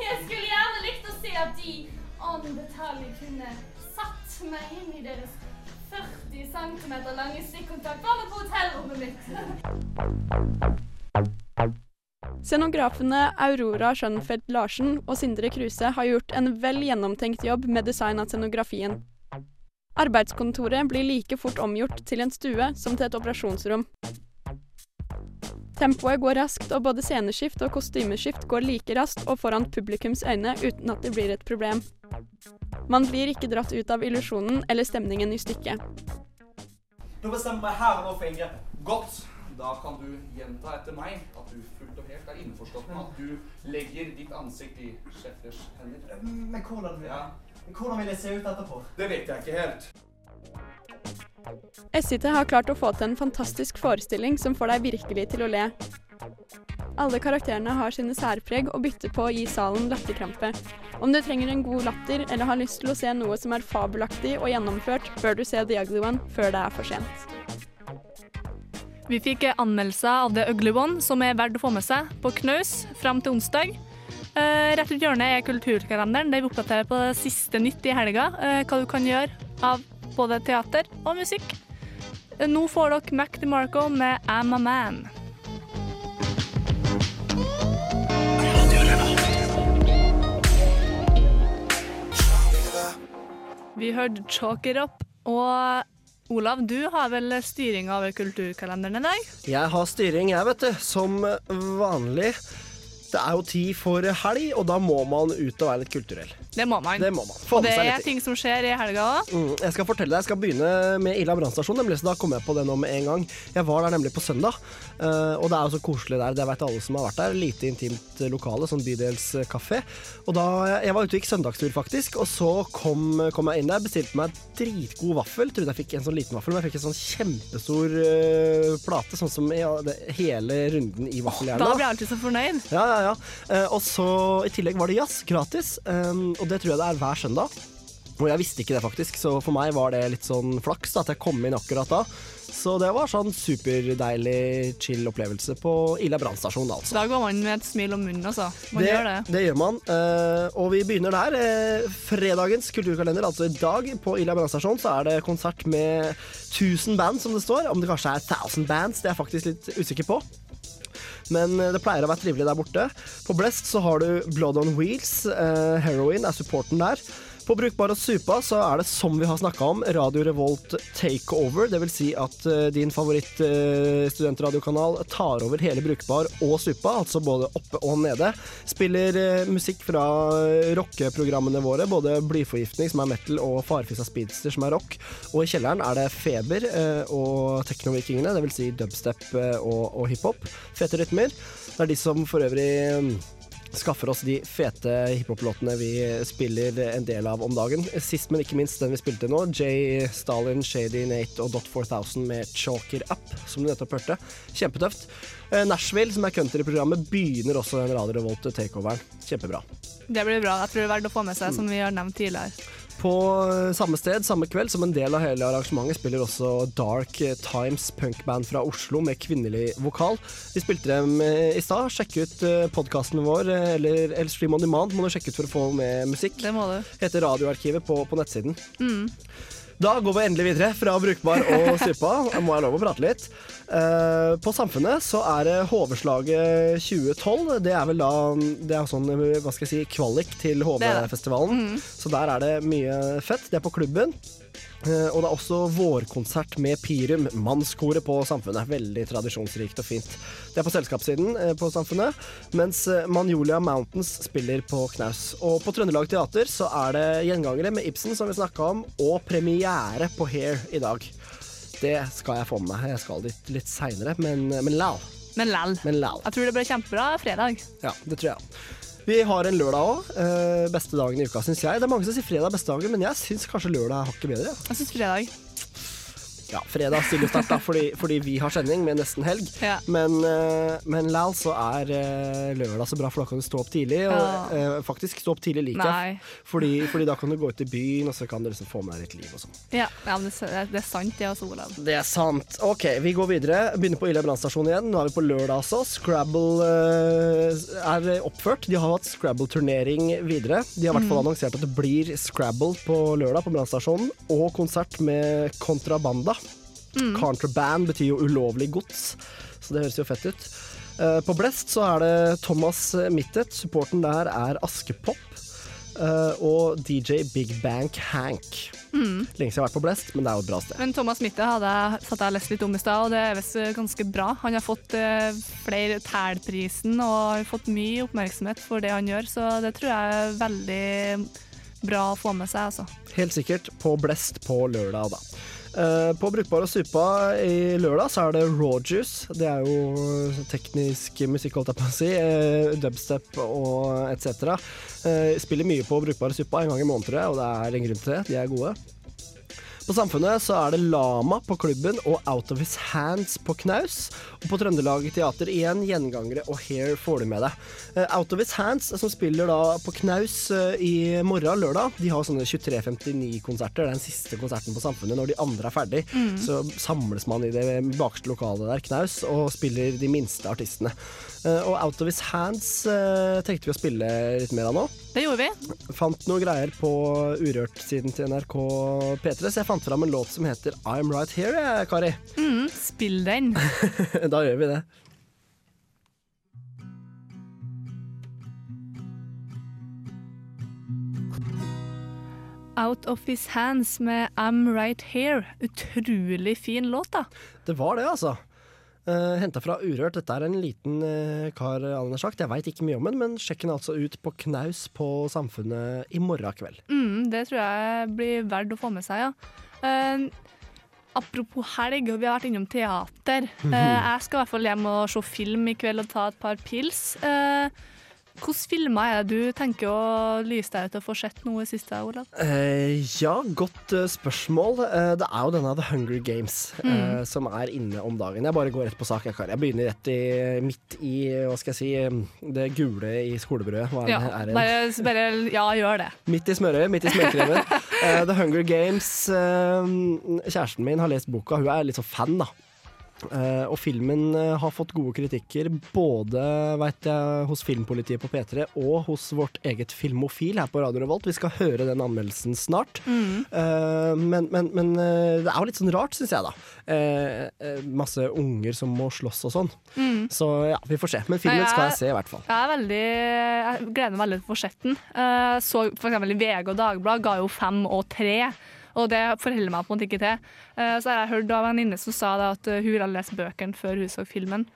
Jeg skulle gjerne likt å se at de om detalj kunne satt meg inn i deres 40 cm lange stikkontakt bare på hotellrommet mitt. Scenografene Aurora Schønfeldt Larsen og Sindre Kruse har gjort en vel gjennomtenkt jobb med design av scenografien. Arbeidskontoret blir like fort omgjort til en stue som til et operasjonsrom. Tempoet går raskt, og både sceneskift og kostymeskift går like raskt og foran publikums øyne uten at det blir et problem. Man blir ikke dratt ut av illusjonen eller stemningen i stykket. Du bestemmer her og nå for inngrepet. Godt. Da kan du gjenta etter meg at du fullt og helt er innforstått med at du legger ditt ansikt i sjefers hender. Men hvordan, ja. hvordan vil jeg se ut etterpå? Det vet jeg ikke helt. SIT har klart å få til en fantastisk forestilling som får deg virkelig til å le. Alle karakterene har sine særpreg og bytter på å gi salen latterkrampe. Om du trenger en god latter eller har lyst til å se noe som er fabelaktig og gjennomført, bør du se The Ugly One før det er for sent. Vi fikk anmeldelser av The Ugly One, som er verdt å få med seg, på Knaus fram til onsdag. Eh, rett rundt hjørnet er Kulturkalenderen, der vi oppdaterer på det siste nytt i helga. eh, hva du kan gjøre av både teater og musikk. Nå får dere Mac DeMarco med I'm a Man. Vi hørte Chalk It Up, og Olav, du har vel styring over kulturkalenderen i dag? Jeg har styring, jeg, vet du. Som vanlig. Det er jo tid for helg, og da må man ut og være litt kulturell. Det må man. Det må man. Og det er ting som skjer i helga òg. Mm, jeg skal fortelle deg, jeg skal begynne med Ila brannstasjon, nemlig, så da kommer jeg på det nå med en gang. Jeg var der nemlig på søndag, eh, og det er jo så koselig der. Det vet alle som har vært der. Lite intimt lokale, sånn bydelskafé. Og da, Jeg var ute og gikk søndagstur, faktisk, og så kom, kom jeg inn der, bestilte meg dritgod vaffel. Trodde jeg fikk en sånn liten vaffel, men jeg fikk en sånn kjempestor eh, plate, sånn som det, hele runden i vaffeljernet. Da blir jeg alltid så fornøyd. Ja, ja, ja. Eh, og så i tillegg var det jazz, gratis. Og det tror jeg det er hver søndag. Og jeg visste ikke det, faktisk, så for meg var det litt sånn flaks da, at jeg kom inn akkurat da. Så det var sånn superdeilig chill opplevelse på Ila brannstasjon, da, altså. Da går man med et smil om munnen, altså. Man det, gjør det. det gjør man. eh, og vi begynner der. Eh, fredagens kulturkalender, altså i dag på Ila brannstasjon, så er det konsert med 1000 band, som det står. Om det kanskje er 1000 bands, det er jeg faktisk litt usikker på. Men eh, det pleier å være trivelig der borte. På Blest så har du Blood on Wheels. eh, Heroin er supporten der. På Brukbar og Supa så er det som vi har snakka om, Radio Revolt takeover. Vil si at eh, din favoritt-studentradiokanal tar over hele Brukbar og Supa, altså både oppe og nede. Spiller eh, musikk fra eh, rockeprogrammene våre, både Blyforgiftning, som er metal, og Farfisa Speedster, som er rock. Og i kjelleren er det Feber eh, og Teknovikingene, vil si dubstep eh, og, og hiphop. Fete rytmer. Det er de som for øvrig mm, skaffer oss de fete hiphop-låtene vi spiller en del av om dagen. Sist, men ikke minst den vi spilte nå, Jay Stalin, Shady Nate og Dot 4000 med Chalker Up, som du nettopp hørte. Kjempetøft. Eh, Nashville, som er countryprogrammet, begynner også den Radio Revolt takeoveren. Kjempebra. Det blir bra. Jeg tror det er verdt å få med seg, som vi har nevnt tidligere. På eh, samme sted, samme kveld, som en del av hele arrangementet, spiller også Dark Times punkband fra Oslo med kvinnelig vokal. Vi spilte dem eh, i stad. Sjekk ut podkasten vår, eh, eller, eller Stream on Demand må du sjekke ut for å få med musikk. Det må du. Heter Radioarkivet på, på nettsiden. Mm. Da går vi endelig videre fra brukbar og suppa. Må jeg lov å prate litt. Eh, på Samfunnet så er det HV-slaget 2012. Det er vel da Det er sånn, hva skal jeg si, kvalik til. HV-festivalen. Så der er det mye fett. Det er på klubben. Eh, og det er også vårkonsert med Pirum, mannskoret på Samfunnet. Veldig tradisjonsrikt og fint. Det er på selskapssiden eh, på Samfunnet, mens eh, Manjolia Mountains spiller på knaus. Og på Trøndelag Teater så er det gjengangere med Ibsen, som vi snakka om, og premiere på Hair i dag. Det skal jeg få med meg. Jeg skal dit litt seinere, men, men lal. Men lal. Jeg tror det blir kjempebra fredag. Ja, det tror jeg. Vi har en lørdag òg. Eh, beste dagen i uka, syns jeg. Det er mange som sier fredag er beste dagen, men jeg syns kanskje lørdag er hakket bedre. Jeg syns fredag. Ja, fredag stillestart, da, fordi, fordi vi har sending med nesten helg. Ja. Men, eh, men lal så er eh, lørdag så bra, for da kan du stå opp tidlig. Og Ja. eh, faktisk stå opp tidlig liker jeg. Fordi, fordi da kan du gå ut i byen, og så kan du liksom få med deg litt liv og sånn. Ja, ja men det, er sant, det også, Olav. Det er sant. OK, vi går videre. Begynner på Ila brannstasjon igjen. Nå er vi på lørdag, altså. Scrabble er oppført. De har hatt Scrabble-turnering videre. De har i hvert fall Mm. annonsert at det blir Scrabble på lørdag på brannstasjonen, og konsert med Kontrabanda. Mm. Contraband betyr jo ulovlig gods, så det høres jo fett ut. Eh, på Blest så er det Thomas Mittet. Supporten der er Askepop. eh, og DJ Big Bank Hank. Mm. Lenge siden jeg har vært på Blest, men det er jo et bra sted. Men Thomas Mitte hadde satt jeg lest litt om i stad, og det er visst ganske bra. Han har fått eh, flere Tæl-prisen og har fått mye oppmerksomhet for det han gjør, så det tror jeg er veldig bra å få med seg, altså. Helt sikkert på Blest på lørdag, da. Eh, på Brukbar og Supa i lørdag så er det Juice. Det er jo teknisk musikk, holdt jeg på å si. eh, dubstep og etc. Uh, spiller mye på Brukbar og Supa en gang i måneden, og det er en grunn til det. De er gode. På Samfunnet så er det Lama på klubben og Out of His Hands på knaus. Og på Trøndelag Teater igjen gjengangere og Hair får du med deg. Eh, Out of His Hands, som spiller da på knaus eh, i morgen, lørdag, de har sånne 23.59-konserter. Det er den siste konserten på Samfunnet. Når de andre er ferdig, Mm. så samles man i det bakerste lokalet der, knaus, og spiller de minste artistene. Eh, og Out of His Hands tenkte vi å spille litt mer av nå. Det gjorde vi. Fant noen greier på Urørt-siden til NRK P3, så jeg fant fram en låt som heter I'm Right Here, Kari. Mm, spill den. [LAUGHS] da gjør vi det. Out of His Hands med I'm Right Here. Utrolig fin låt, da. Det var det, altså. Uh, Henta fra Urørt. Dette er en liten uh, kar, Allen har sagt. Jeg veit ikke mye om den, men sjekk den altså ut på knaus på Samfunnet i morgen kveld. Mm, det tror jeg blir verdt å få med seg, ja. Eh, apropos helg, og vi har vært innom teater. [LAUGHS] Eh, jeg skal i hvert fall hjem og se film i kveld og ta et par pils. Uh, Hvilke filmer er det du tenker å lyse deg ut og få sett noe i siste, Olav? Eh, ja, godt uh, spørsmål. Uh, det er jo denne The Hunger Games eh, Mm. som er inne om dagen. Jeg bare går rett på sak. Jeg, jeg begynner rett i, midt i hva skal jeg si, eh, det gule i skolebrødet. Hva Ja, det? Er det? bare, bare ja, gjør det. Midt i smørøyet, midt i smørkremen. [LAUGHS] The Hunger Games. kjæresten min har lest boka, hun er litt sånn fan, da. Eh, og filmen uh, har fått gode kritikker både vet jeg, hos Filmpolitiet på P3 og hos vårt eget Filmofil her på Radio Revolt. Vi skal høre den anmeldelsen snart. Mm. Uh, men men, men det er jo litt sånn rart, syns jeg, da. Masse unger som må slåss og sånn. Mm. Så ja, vi får se. Men filmen jeg- skal jeg se, i hvert fall. Jeg, er veldig, jeg gleder meg veldig til å få sett den. Så for eksempel i VG og Dagbladet ga jo fem og tre. Og det forholder meg på en måte ikke til. Eh, så har jeg hørt av en venninne som sa det at eh, hun hadde lest bøkene før hun så filmen.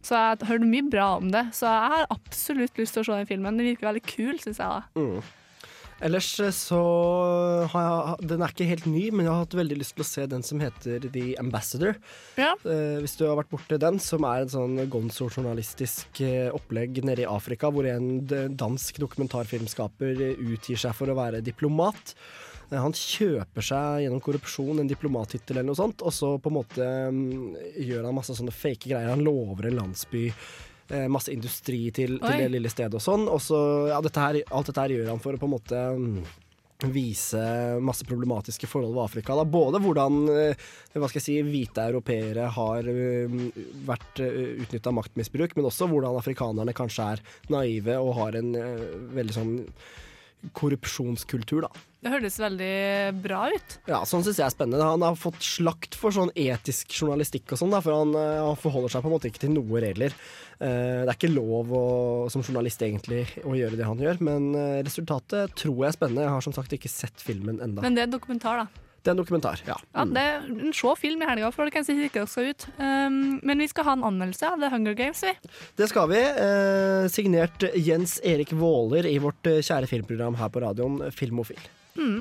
Så jeg har hørt mye bra om det. Så jeg har absolutt lyst til å se den filmen. Den virker veldig kul, syns jeg. da. Mm. Ellers eh, så har jeg Den er ikke helt ny, men jeg har hatt veldig lyst til å se den som heter The Ambassador. Ja. Eh, hvis du har vært borti den, som er en sånn gonzo-journalistisk opplegg nede i Afrika, hvor en dansk dokumentarfilmskaper utgir seg for å være diplomat. Eh, Han kjøper seg gjennom korrupsjon en diplomattittel eller noe sånt, og så på en måte mm, gjør han masse sånne fake greier. Han lover en landsby eh, masse industri til, til det lille stedet og sånn. Og så, ja, dette her, alt dette her gjør han for å på en måte mm, vise masse problematiske forhold ved Afrika. Da. Både hvordan eh, hva skal jeg si, hvite europeere har eh, vært utnytta maktmisbruk, men også hvordan afrikanerne kanskje er naive og har en veldig sånn korrupsjonskultur, da. Det høres veldig bra ut. Ja, sånn syns jeg er spennende. Han har fått slakt for sånn etisk journalistikk og sånn, for han, eh, han forholder seg på en måte ikke til noe regler. Uh, det er ikke lov å, som journalist egentlig å gjøre det han gjør, men eh, resultatet tror jeg er spennende. Jeg har som sagt ikke sett filmen enda. Men det er en dokumentar, da. Det er en dokumentar, ja. Ja, det er en Se film i helga, folkens, hvis ikke dere skal ut. Um, men vi skal ha en anmeldelse av The Hunger Games, vi. Det skal vi. Eh, signert Jens Erik Våler i vårt eh, kjære filmprogram her på radioen Filmofil. Mm.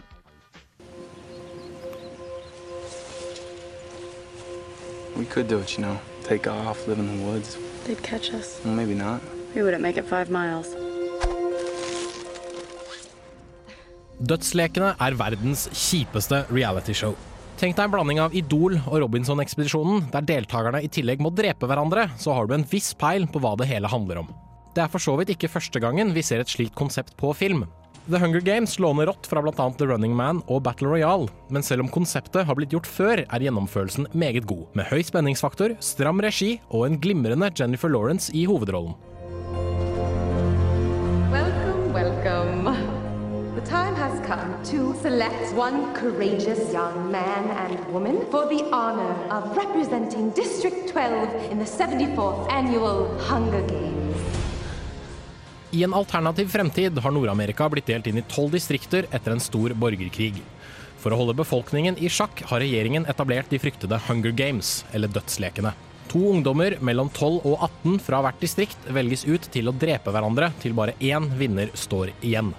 We could do it, you know. Take off, live in the woods. They'd catch us. Well, maybe not. We wouldn't make it five miles. Dødslekene er verdens kjipeste realityshow. Tenk deg en blanding av Idol og Robinson-ekspedisjonen, der deltakerne i tillegg må drepe hverandre, så har du en viss peil på hva det hele handler om. Det er for så vidt ikke første gangen vi ser et slikt konsept på film. The Hunger Games låner rått fra bl.a. The Running Man og Battle Royale, men selv om konseptet har blitt gjort før, er gjennomførelsen meget god, med høy spenningsfaktor, stram regi og en glimrende Jennifer Lawrence i hovedrollen. Welcome, welcome. The time has come to select one courageous young man and woman for the honor of representing District 12 in the 74th annual Hunger Games. I en alternativ fremtid har Nord-Amerika blitt delt inn i tolv distrikter etter en stor borgerkrig. For å holde befolkningen i sjakk har regjeringen etablert de fryktede Hunger Games, eller dødslekene. To ungdommer mellom 12 og 18 fra hvert distrikt velges ut til å drepe hverandre til bare én vinner står igjen.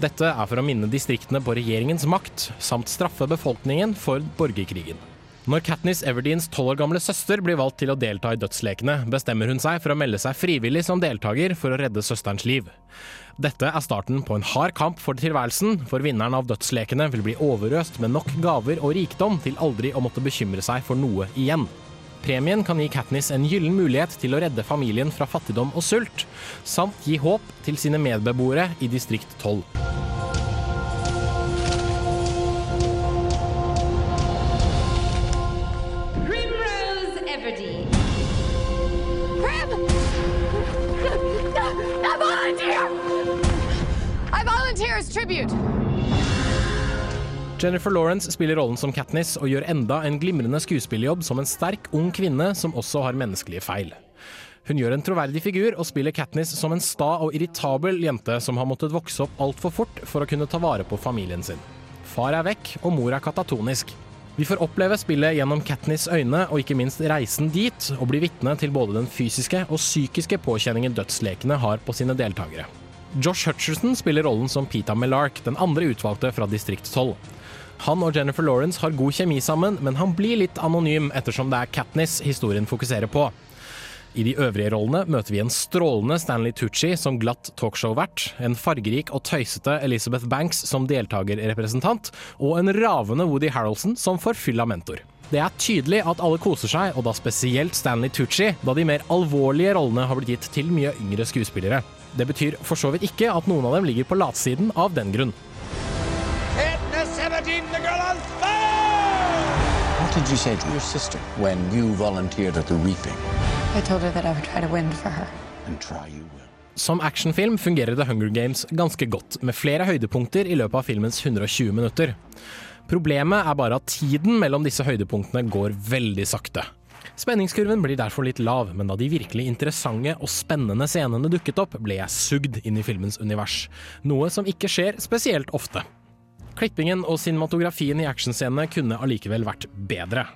Dette er for å minne distriktene på regjeringens makt, samt straffe befolkningen for borgerkrigen. Når Katniss Everdeens tolv år gamle søster blir valgt til å delta i dødslekene, bestemmer hun seg for å melde seg frivillig som deltaker for å redde søsterens liv. Dette er starten på en hard kamp for tilværelsen, for vinneren av dødslekene vil bli overøst med nok gaver og rikdom til aldri å måtte bekymre seg for noe igjen. Premien kan gi Katniss en gyllen mulighet til å redde familien fra fattigdom og sult, samt gi håp til sine medbeboere i distrikt 12. Primrose Everdeen. Prim! [LAUGHS] I volunteer! I volunteer as tribute! Jennifer Lawrence spiller rollen som Katniss og gjør enda en glimrende skuespillerjobb som en sterk, ung kvinne som også har menneskelige feil. Hun gjør en troverdig figur og spiller Katniss som en sta og irritabel jente som har måttet vokse opp altfor fort for å kunne ta vare på familien sin. Far er vekk, og mor er katatonisk. Vi får oppleve spillet gjennom Katniss' øyne, og ikke minst reisen dit, og bli vitne til både den fysiske og psykiske påkjenningen dødslekene har på sine deltakere. Josh Hutcherson spiller rollen som Pita Melark, den andre utvalgte fra distrikt 12. Han og Jennifer Lawrence har god kjemi sammen, men han blir litt anonym ettersom det er Katniss historien fokuserer på. I de øvrige rollene møter vi en strålende Stanley Tucci som glatt talkshow-vert, en fargerik og tøysete Elizabeth Banks som deltakerrepresentant, og en ravende Woody Harroldson som forfylla mentor. Det er tydelig at alle koser seg, og da spesielt Stanley Tucci, da de mer alvorlige rollene har blitt gitt til mye yngre skuespillere. Det betyr for så vidt ikke at noen av dem ligger på latsiden av den grunn. What did you say to your sister when you volunteered at the reaping? I told her that I would try to win for her. And try you will. Som actionfilm fungerer The Hunger Games ganske godt, med flere høydepunkter i løpet av filmens 120 minutter. Problemet er bare at tiden mellom disse høydepunktene går veldig sakte. Spenningskurven blir derfor litt lav, men da de virkelig interessante og spennende scenene dukket opp, ble jeg sugd inn i filmens univers. Noe som ikke skjer spesielt ofte. Klippingen og cinematografien i actionscenene kunne allikevel vært bedre.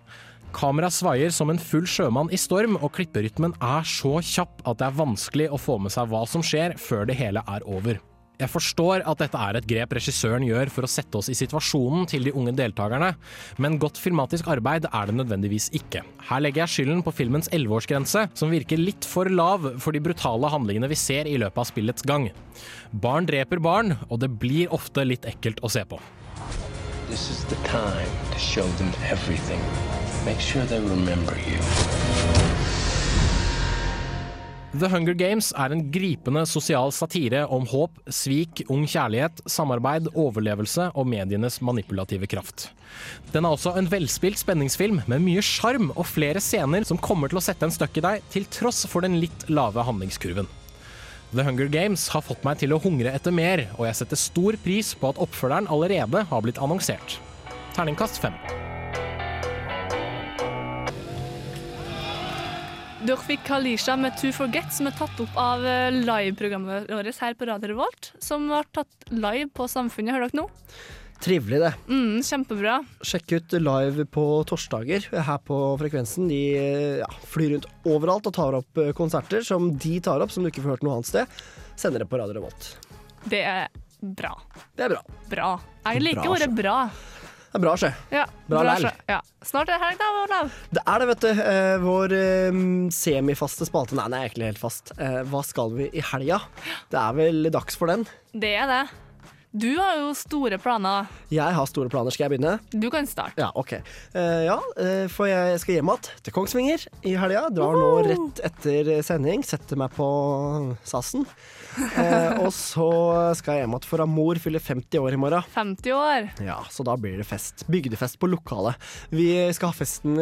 Kamera svaier som en full sjømann i storm, og klipperytmen er så kjapp at det er vanskelig å få med seg hva som skjer før det hele er over. Jeg forstår at dette er et grep regissøren gjør for å sette oss i situasjonen til de unge deltakerne, men godt filmatisk arbeid er det nødvendigvis ikke. Her legger jeg skylden på filmens 11-årsgrense, som virker litt for lav for de brutale handlingene vi ser i løpet av spillets gang. Barn dreper barn, og det blir ofte litt ekkelt å se på. This is the time to show them everything. Make sure they remember you. The Hunger Games er en gripende sosial satire om håp, svik, ung kjærlighet, samarbeid, overlevelse og medienes manipulative kraft. Den er også en velspilt spenningsfilm med mye sjarm og flere scener som kommer til å sette en støkk i deg, til tross for den litt lave handlingskurven. The Hunger Games har fått meg til å hungre etter mer, og jeg setter stor pris på at oppfølgeren allerede har blitt annonsert. Terningkast fem. Dere fikk Kalisha med 'To Forget', som er tatt opp av eh, liveprogrammet vårt her på Radio Revolt. Som ble tatt live på Samfunnet, hører dere nå? Trivelig, det. Mm, kjempebra. Sjekk ut live på torsdager her på Frekvensen. De ja, flyr rundt overalt og tar opp eh, konserter som de tar opp, som du ikke får hørt noe annet sted. Sender det på Radio Revolt. Det er bra. Det er bra. Bra. Jeg liker å ordet bra. Det er bra, sjø. Ja, Bra læl. sjø. Ja. Snart er det helg, da, Olav. Det er det, vet du. Eh, vår eh, semifaste spalte Nei, den er egentlig helt fast. Eh, hva skal vi i helga? Det er vel dags for den. Det er det. Du har jo store planer. Jeg har store planer. Skal jeg begynne? Du kan starte. Ja, OK. Uh, ja, eh, for jeg skal hjem igjen til Kongsvinger i helga. Drar nå rett etter sending. Setter meg på sassen. Uh, og så skal jeg hjem igjen, for Amor fyller 50 år i morgen. 50 år. Ja, så da blir det fest. Bygdefest på lokalet. Vi skal ha festen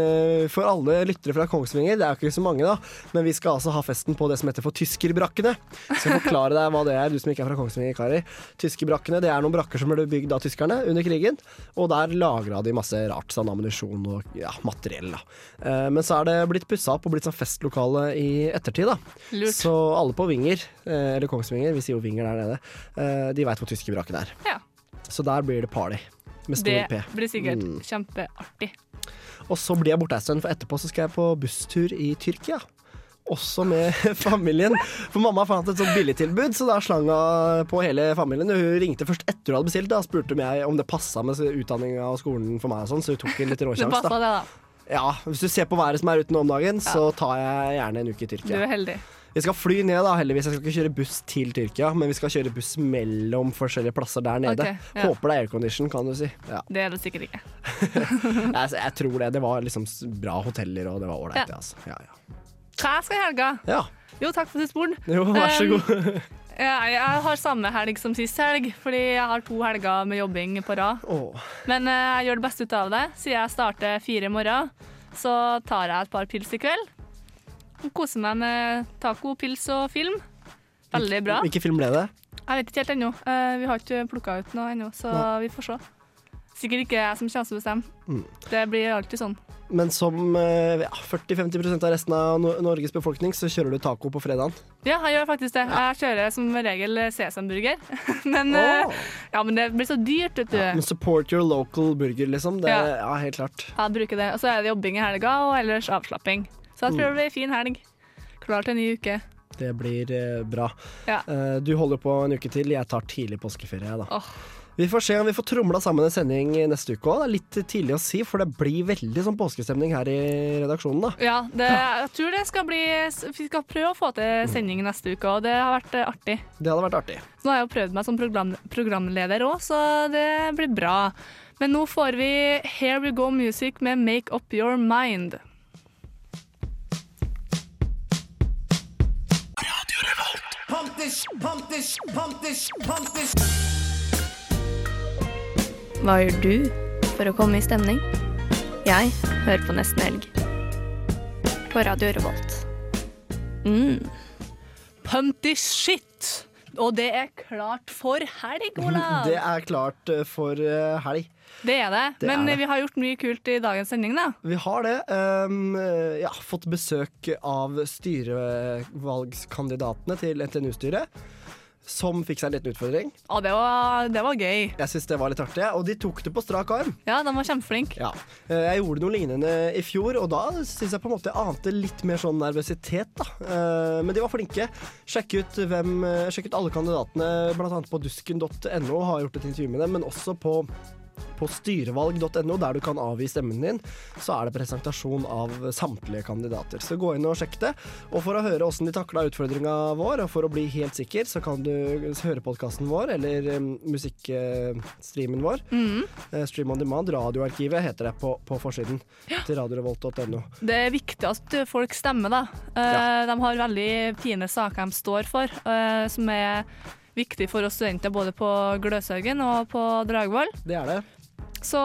for alle lyttere fra Kongsvinger. Det er jo ikke så mange, da. Men vi skal altså ha festen på det som heter for Tyskerbrakkene. Så jeg forklare deg hva det er, du som ikke er fra Kongsvinger, Kari. Tyskerbrakkene det er noen brakker som ble bygd av tyskerne under krigen. Og der lagra de masse rart, sånn ammunisjon og ja, materiell. da. Eh, men så er det blitt pussa opp og blitt sånn festlokale i ettertid, da. Lurt. Så alle på Vinger, eh, eller Kongsvinger, vi sier jo Vinger der nede, eh, de veit hvor tyske Tyskerbrakken er. Ja. Så der blir det party. Med stor Det P. blir sikkert Mm. kjempeartig. Og så blir jeg borte ei stund, for etterpå så skal jeg på busstur i Tyrkia. Også med [LAUGHS] familien. For mamma fant et sånt billigtilbud, så da slang hun på hele familien. Hun ringte først etter hun hadde bestilt, da spurte om, jeg, om det passa med utdanninga og skolen for meg og sånn, så hun tok en litt råsjans råsjanse. det, da. Ja, hvis du ser på været som er ute nå om dagen, så tar jeg gjerne en uke i Tyrkia. Du er heldig. Vi skal fly ned, da, heldigvis. Jeg skal ikke kjøre buss til Tyrkia, men vi skal kjøre buss mellom forskjellige plasser der nede. Okay, ja. Håper det er aircondition, kan du si. Ja. Det er det sikkert ikke. [LAUGHS] jeg, jeg tror det. Det var liksom bra hoteller, og det var ålreit, Ja. altså. Ja, ja. Hva jeg skal i helga? Ja. Jo, takk for sist spurt. Jo, vær så Um, god. [LAUGHS] Ja, jeg har samme helg som sist helg, fordi jeg har to helger med jobbing på rad. Men eh, jeg gjør det beste ut av det. Siden jeg starter fire i morgen, så tar jeg et par pils i kveld. Koser meg med taco, pils og film. Veldig bra. Hvilken film ble det? Jeg vet ikke helt ennå. Eh, Vi har ikke plukka ut noe ennå, så Nei. vi får se. Sikkert ikke jeg som kommer til å bestemme. Mm. Det blir alltid sånn. Men som eh, ja, 40-50% av resten av Norges befolkning, så kjører du taco på fredagen. Ja, jeg gjør faktisk det. Jeg kjører som regel sesamburger. [LAUGHS] men, oh. ja, men det blir så dyrt, vet du. Men support your local burger, liksom. Det, Ja. ja. helt klart. Ja, bruker det. Og så er det jobbing i helga, og ellers avslapping. Så jeg tror Mm. det blir fin helg. Klar til en ny uke. Det blir eh, bra. Ja. Du holder på en uke til. Jeg tar tidlig påskeferie, jeg, da. Åh. Vi får se om vi får tromla sammen en sending neste uke òg. Det er litt tidlig å si, for det blir veldig sånn påskestemning her i redaksjonen, da. Ja, det, jeg tror det skal bli Vi skal prøve å få til sending neste uke, og det har vært eh, artig. Det hadde vært artig. Så nå har jeg jo prøvd meg som program, programleder òg, så det blir bra. Men nå får vi Here We Go Music med Make Up Your Mind. Pantish, pantish, pantish, pantish. Hva gjør du for å komme i stemning? Jeg hører på Nesten Helg. På Radio Revolt. Mm. Pumpty shit! Og det er klart for helg, [LAUGHS] Olav! Det er klart eh, for eh, helg. Det er det. Det Men er det. vi har gjort mye kult i dagens sending, da. Vi har det. Um, ja, fått besøk av styrevalgskandidatene til NTNU-styret. Som fikk seg en liten utfordring. Å, det var, det var gøy. Jeg synes det var litt artig, og de tok det på strak arm. Ja, de var kjempeflink. Ja. Eh, Jeg gjorde noe lignende i fjor, og da syns jeg på en måte jeg ante litt mer sånn nervøsitet. da. Eh, Men de var flinke. Sjekk ut, hvem, eh, sjekk ut alle kandidatene, bl.a. på dusken.no, har gjort et intervju med dem, men også på på styrevalg.no, der du kan avgi stemmen din, så er det presentasjon av samtlige kandidater. Så gå inn og sjekk det. Og for å høre åssen de takla utfordringa vår, og for å bli helt sikker, så kan du høre podkasten vår, eller um, musikkstreamen vår. Mm. Eh, Stream on demand. Radioarkivet heter det på, på forsiden til radiorevolt.no. Det er viktig at folk stemmer, da. Ja. De har veldig fine saker de står for, eh, som er viktig for oss studenter både på Gløshaugen og på Dragvoll. Det er det. Så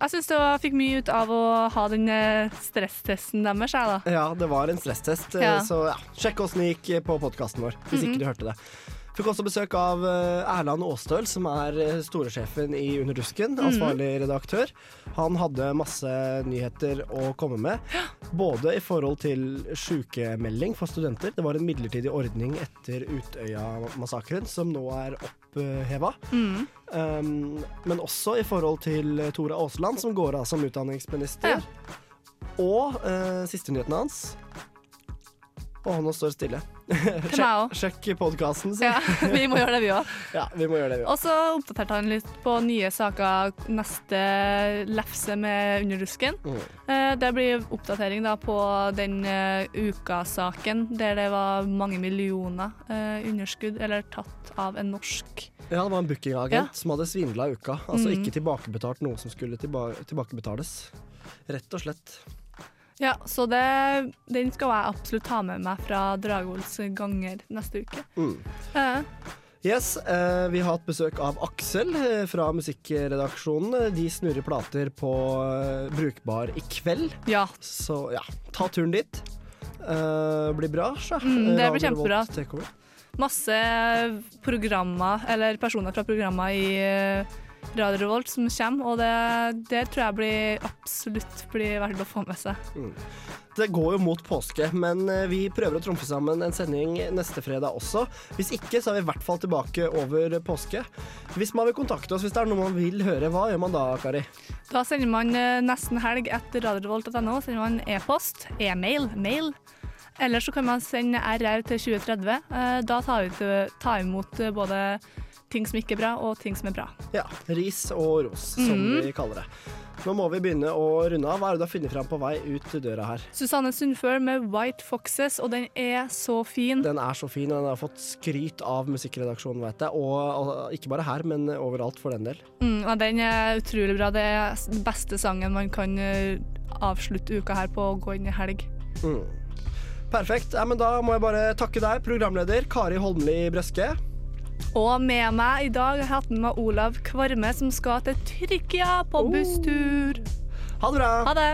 jeg syns jeg fikk mye ut av å ha den eh, stresstesten deres, jeg, da. Ja, det var en stresstest, eh, Ja. så ja, sjekk åssen det gikk på podkasten vår, hvis Mhm. ikke du hørte det. Fikk også besøk av eh, Erland Aastøl, som er eh, storesjefen i Under dusken, Mhm. ansvarlig redaktør. Han hadde masse nyheter å komme med, både i forhold til sykemelding for studenter. Det var en midlertidig ordning etter Utøya-massakren, som nå er oppheva. Mm. Um, men også i forhold til Tora Aasland, som går av som utdanningsminister. Og uh, siste nyheten hans Og han nå står stille. Til meg òg. Sjekk, podkasten, si. [LAUGHS] [LAUGHS] Ja, vi må gjøre det, vi òg. Ja, vi må gjøre det, vi òg. Og så oppdaterte han litt på nye saker neste lefse med Underdusken. Mm. Eh, Det blir oppdatering da på den ukasaken uka-saken der det var mange millioner eh, underskudd, eller tatt av en norsk Ja, det var en bookingagent Ja. som hadde svindla uka. Altså Mm. ikke tilbakebetalt noe som skulle tilba tilbakebetales. Rett og slett. Ja, så det, den skal jeg absolutt ha med meg fra Dragols ganger neste uke. Mm. Uh. Yes, eh, vi har hatt besøk av Aksel eh, fra musikkredaksjonen. De snurrer plater på eh, Brukbar i kveld. Ja. Så ja, ta turen dit. Eh, blir bra, så. Mm, det blir kjempebra. Masse programmer, eller personer fra programmer i eh, Radio Revolt som kommer, og det, det tror jeg blir absolutt blir verdt å få med seg. Mm. Det går jo mot påske, men eh, vi prøver å trumfe sammen en sending neste fredag også. Hvis ikke, så er vi i hvert fall tilbake over påske. Hvis man vil kontakte oss, hvis det er noe man vil høre, hva gjør man da, Kari? Da sender man eh, nesten helg etter radiorevolt.no, sender man e-post, e-mail, mail. Eller så kan man sende RR til 2030. Eh, Da tar vi til, tar imot eh, både ting som ikke er bra, og ting som er bra. Ja, ris og ros, som mm. vi kaller det. Nå må vi begynne å runde av. Hva er det du har funnet fram på vei ut døra her? Susanne Sundfør med White Foxes, og den er så fin. Den er så fin, og den har fått skryt av musikkredaksjonen, vet jeg. Og, og ikke bare her, men overalt for den del. Mm, ja, den er utrolig bra. Det er den beste sangen man kan eh, avslutte uka her på å gå inn i helg. Mm. Perfekt. Ja, men da må jeg bare takke deg, programleder Kari Holmli Brøske. Og med meg i dag har jeg hatt med meg Olav Kvarme, som skal til Tyrkia på oh. busstur. Ha det bra. Ha det.